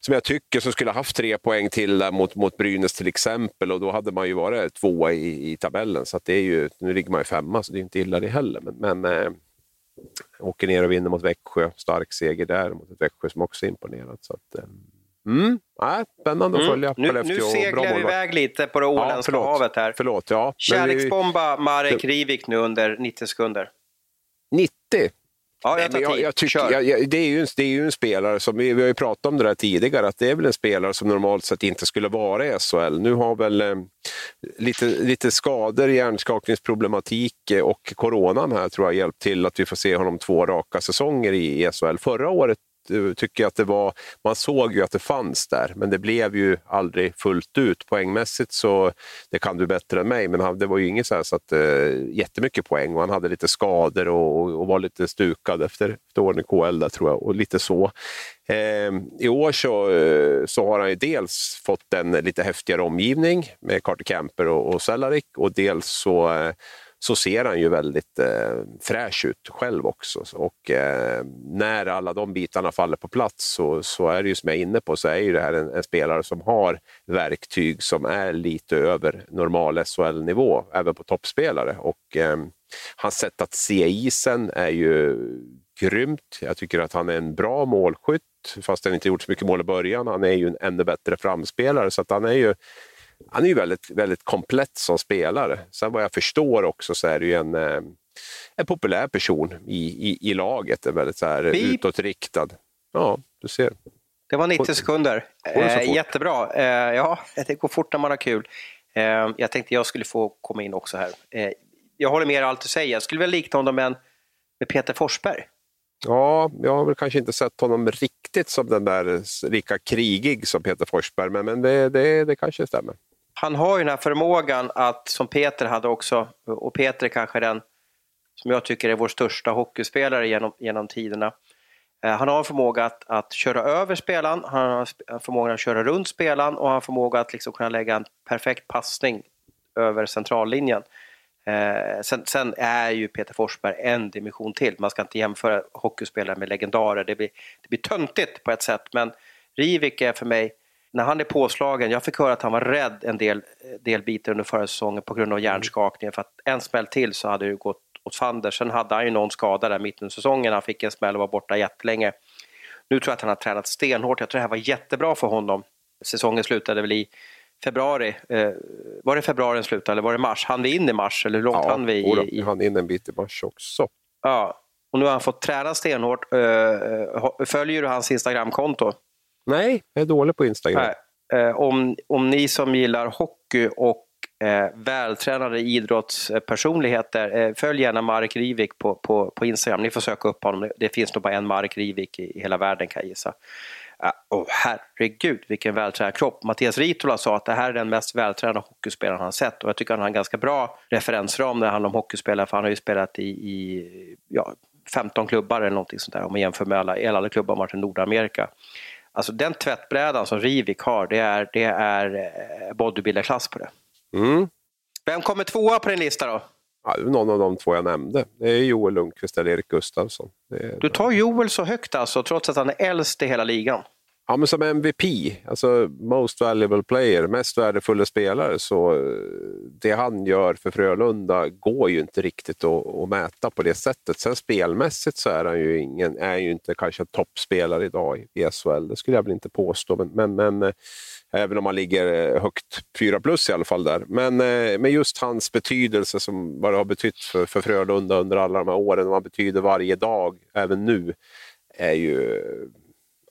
som jag tycker som skulle ha haft tre poäng till där mot, mot Brynäs till exempel och då hade man ju varit tvåa i, i tabellen. Så att det är ju, nu ligger man ju femma så det är inte illa det heller. Men, men ehm, åker ner och vinner mot Växjö, stark seger där mot ett Växjö som också är imponerat. Så att, eh, mm, nej, spännande att följa Nu, Skellefteå. nu bra seglar vi iväg lite på det åländska förlåt. havet här. Förlåt, ja. Kärleksbomba Marek Rivik nu under 90 sekunder. 90. Ja, jag tar jag, jag tycker, jag, det, är ju en, det är ju en spelare som, vi, vi har ju pratat om det där tidigare, att det är väl en spelare som normalt sett inte skulle vara i SHL. Nu har väl eh, lite, lite skador, hjärnskakningsproblematik eh, och coronan här tror jag hjälpt till att vi får se honom två raka säsonger i, i SHL. Förra året Eh, tycker jag att det var, man såg ju att det fanns där, men det blev ju aldrig fullt ut. Poängmässigt så, det kan du bättre än mig, men han, det var ju inget så här så att, eh, jättemycket poäng och han hade lite skador och, och, var lite stukad efter, efter åren i KL där tror jag, och lite så. Eh, I år så, eh, så har han ju dels fått en lite häftigare omgivning med Carter Camper och, och Cehlarik och dels så eh, så ser han ju väldigt eh, fräsch ut själv också. Och eh, när alla de bitarna faller på plats så, så är det ju som jag är inne på, så är ju det här en, en spelare som har verktyg som är lite över normal SHL-nivå, även på toppspelare. Och eh, hans sätt att se isen är ju grymt. Jag tycker att han är en bra målskytt, fast han inte gjort så mycket mål i början. Han är ju en ännu bättre framspelare, så att han är ju han är ju väldigt, väldigt komplett som spelare. Sen vad jag förstår också så är det ju en, eh, en populär person i, i, i laget. En väldigt så här Beep. utåtriktad. Ja, du ser. Det var 90 sekunder. Eh, jättebra. Eh, ja, det går fort när man har kul. Eh, jag tänkte jag skulle få komma in också här. Eh, jag håller med allt du säger. Jag skulle väl likna honom med, med Peter Forsberg. Ja, jag har väl kanske inte sett honom riktigt som den där lika krigig som Peter Forsberg, men, men det, det, det kanske stämmer. Han har ju den här förmågan att, som Peter hade också, och Peter är kanske den som jag tycker är vår största hockeyspelare genom, genom tiderna. Eh, han har en förmåga att, att köra över spelaren, han har en förmåga att köra runt spelaren och han har förmåga att liksom kunna lägga en perfekt passning över centrallinjen. Eh, sen, sen är ju Peter Forsberg en dimension till. Man ska inte jämföra hockeyspelare med legendarer. Det blir, det blir töntigt på ett sätt. Men Rivik är för mig, när han är påslagen, jag fick höra att han var rädd en del, del bitar under förra säsongen på grund av hjärnskakningen. För att en smäll till så hade det gått åt fander. Sen hade han ju någon skada där mitten av säsongen. Han fick en smäll och var borta jättelänge. Nu tror jag att han har tränat stenhårt. Jag tror det här var jättebra för honom. Säsongen slutade väl i februari. Eh, var det februari den slutade eller var det mars? Han vi in i mars eller hur långt hann vi? I, i, han in en bit i mars också. ja. Och nu har han fått träna stenhårt. Eh, eh, följer du hans Instagramkonto? Nej, jag är dålig på Instagram. Nej. Eh, om, om ni som gillar hockey och eh, vältränade idrottspersonligheter, eh, följ gärna Mark Rivik på, på, på Instagram. Ni får söka upp honom. Det finns nog bara en Mark Rivik i, i hela världen kan jag gissa. Uh, oh, herregud vilken vältränad kropp. Mattias Ritola sa att det här är den mest vältränade hockeyspelaren han sett och jag tycker han har en ganska bra referensram när det handlar om hockeyspelare för han har ju spelat i, i ja, 15 klubbar eller någonting sånt där om man jämför med alla, alla klubbar varit i Nordamerika. Alltså den tvättbrädan som Rivik har, det är, det är eh, bodybuilderklass på det. Mm. Vem kommer tvåa på din lista då? Ja, någon av de två jag nämnde. Det är Joel Lundqvist eller Erik Gustafsson. Är... Du tar Joel så högt alltså, trots att han är äldst i hela ligan. Ja, men som MVP, alltså Most Valuable Player, mest värdefulla spelare, så eh, det han gör för Frölunda går ju inte riktigt att, att mäta på det sättet. Sen spelmässigt så är han ju, ingen, är ju inte kanske en toppspelare idag i SHL, det skulle jag väl inte påstå, men, men, men eh, även om han ligger eh, högt, 4 plus i alla fall där. Men, men just hans betydelse, som vad det har betytt för, för Frölunda under alla de här åren, och vad han betyder varje dag, även nu, är ju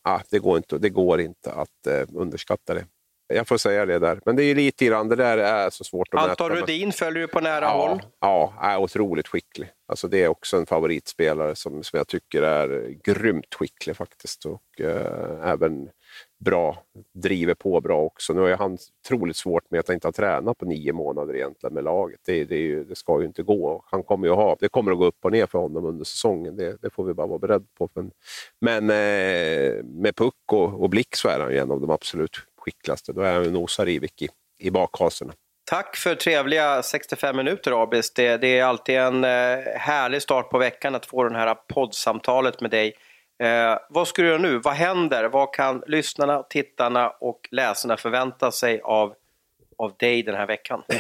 ah, det, går inte, det går inte att eh, underskatta det. Jag får säga det där. Men det är lite grann, det där är så svårt att Anton mäta. Rudin följer du på nära ja, håll. Ja, är otroligt skicklig. Alltså det är också en favoritspelare som, som jag tycker är grymt skicklig faktiskt. Och eh, även bra, driver på bra också. Nu har han otroligt svårt med att inte har tränat på nio månader egentligen med laget. Det, det, ju, det ska ju inte gå. Han kommer ju ha, det kommer att gå upp och ner för honom under säsongen. Det, det får vi bara vara beredda på. Men, men eh, med puck och, och blick så är han ju en av de absolut skickligaste. Då är han nosar i, i bakhasorna. Tack för trevliga 65 minuter Abis. Det, det är alltid en eh, härlig start på veckan att få det här poddsamtalet med dig. Eh, vad ska du göra nu? Vad händer? Vad kan lyssnarna, tittarna och läsarna förvänta sig av, av dig den här veckan?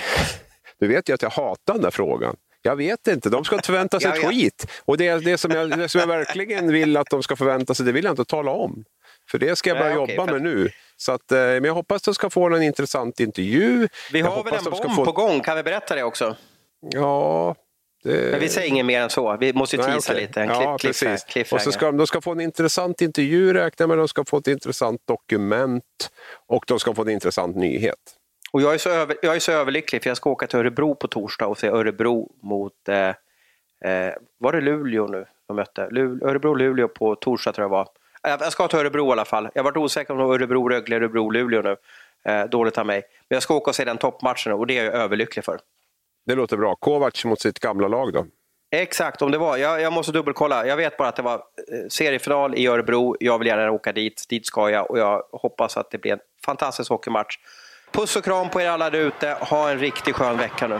Du vet ju att jag hatar den där frågan. Jag vet inte, de ska inte förvänta sig ett skit. Och det, det, som jag, det som jag verkligen vill att de ska förvänta sig, det vill jag inte tala om. För det ska jag börja Nej, okej, jobba med nu. Så att, eh, men jag hoppas att de ska få en intressant intervju. Vi har väl en bomb få- på gång, kan vi berätta det också? Ja, Det... Men vi säger inget mer än så. Vi måste teasa okay. lite. En ja, precis. Och så ska de, ska få en intressant intervju, räkna med. De ska få ett intressant dokument och de ska få en intressant nyhet. Och jag är, så över, jag är så överlycklig för jag ska åka till Örebro på torsdag och se Örebro mot, eh, eh, var det Luleå nu de mötte? Örebro-Luleå på torsdag tror jag var. Jag ska till Örebro i alla fall. Jag har varit osäker om Örebro, Rögle, Örebro, Luleå nu. Eh, dåligt av mig. Men jag ska åka och se den toppmatchen och det är jag överlycklig för. Det låter bra. Kovac mot sitt gamla lag då? Exakt, om det var. Jag, jag måste dubbelkolla. Jag vet bara att det var eh, seriefinal i Örebro. Jag vill gärna åka dit. Dit ska jag och jag hoppas att det blir en fantastisk hockeymatch. Puss och kram på er alla där ute. Ha en riktigt skön vecka nu.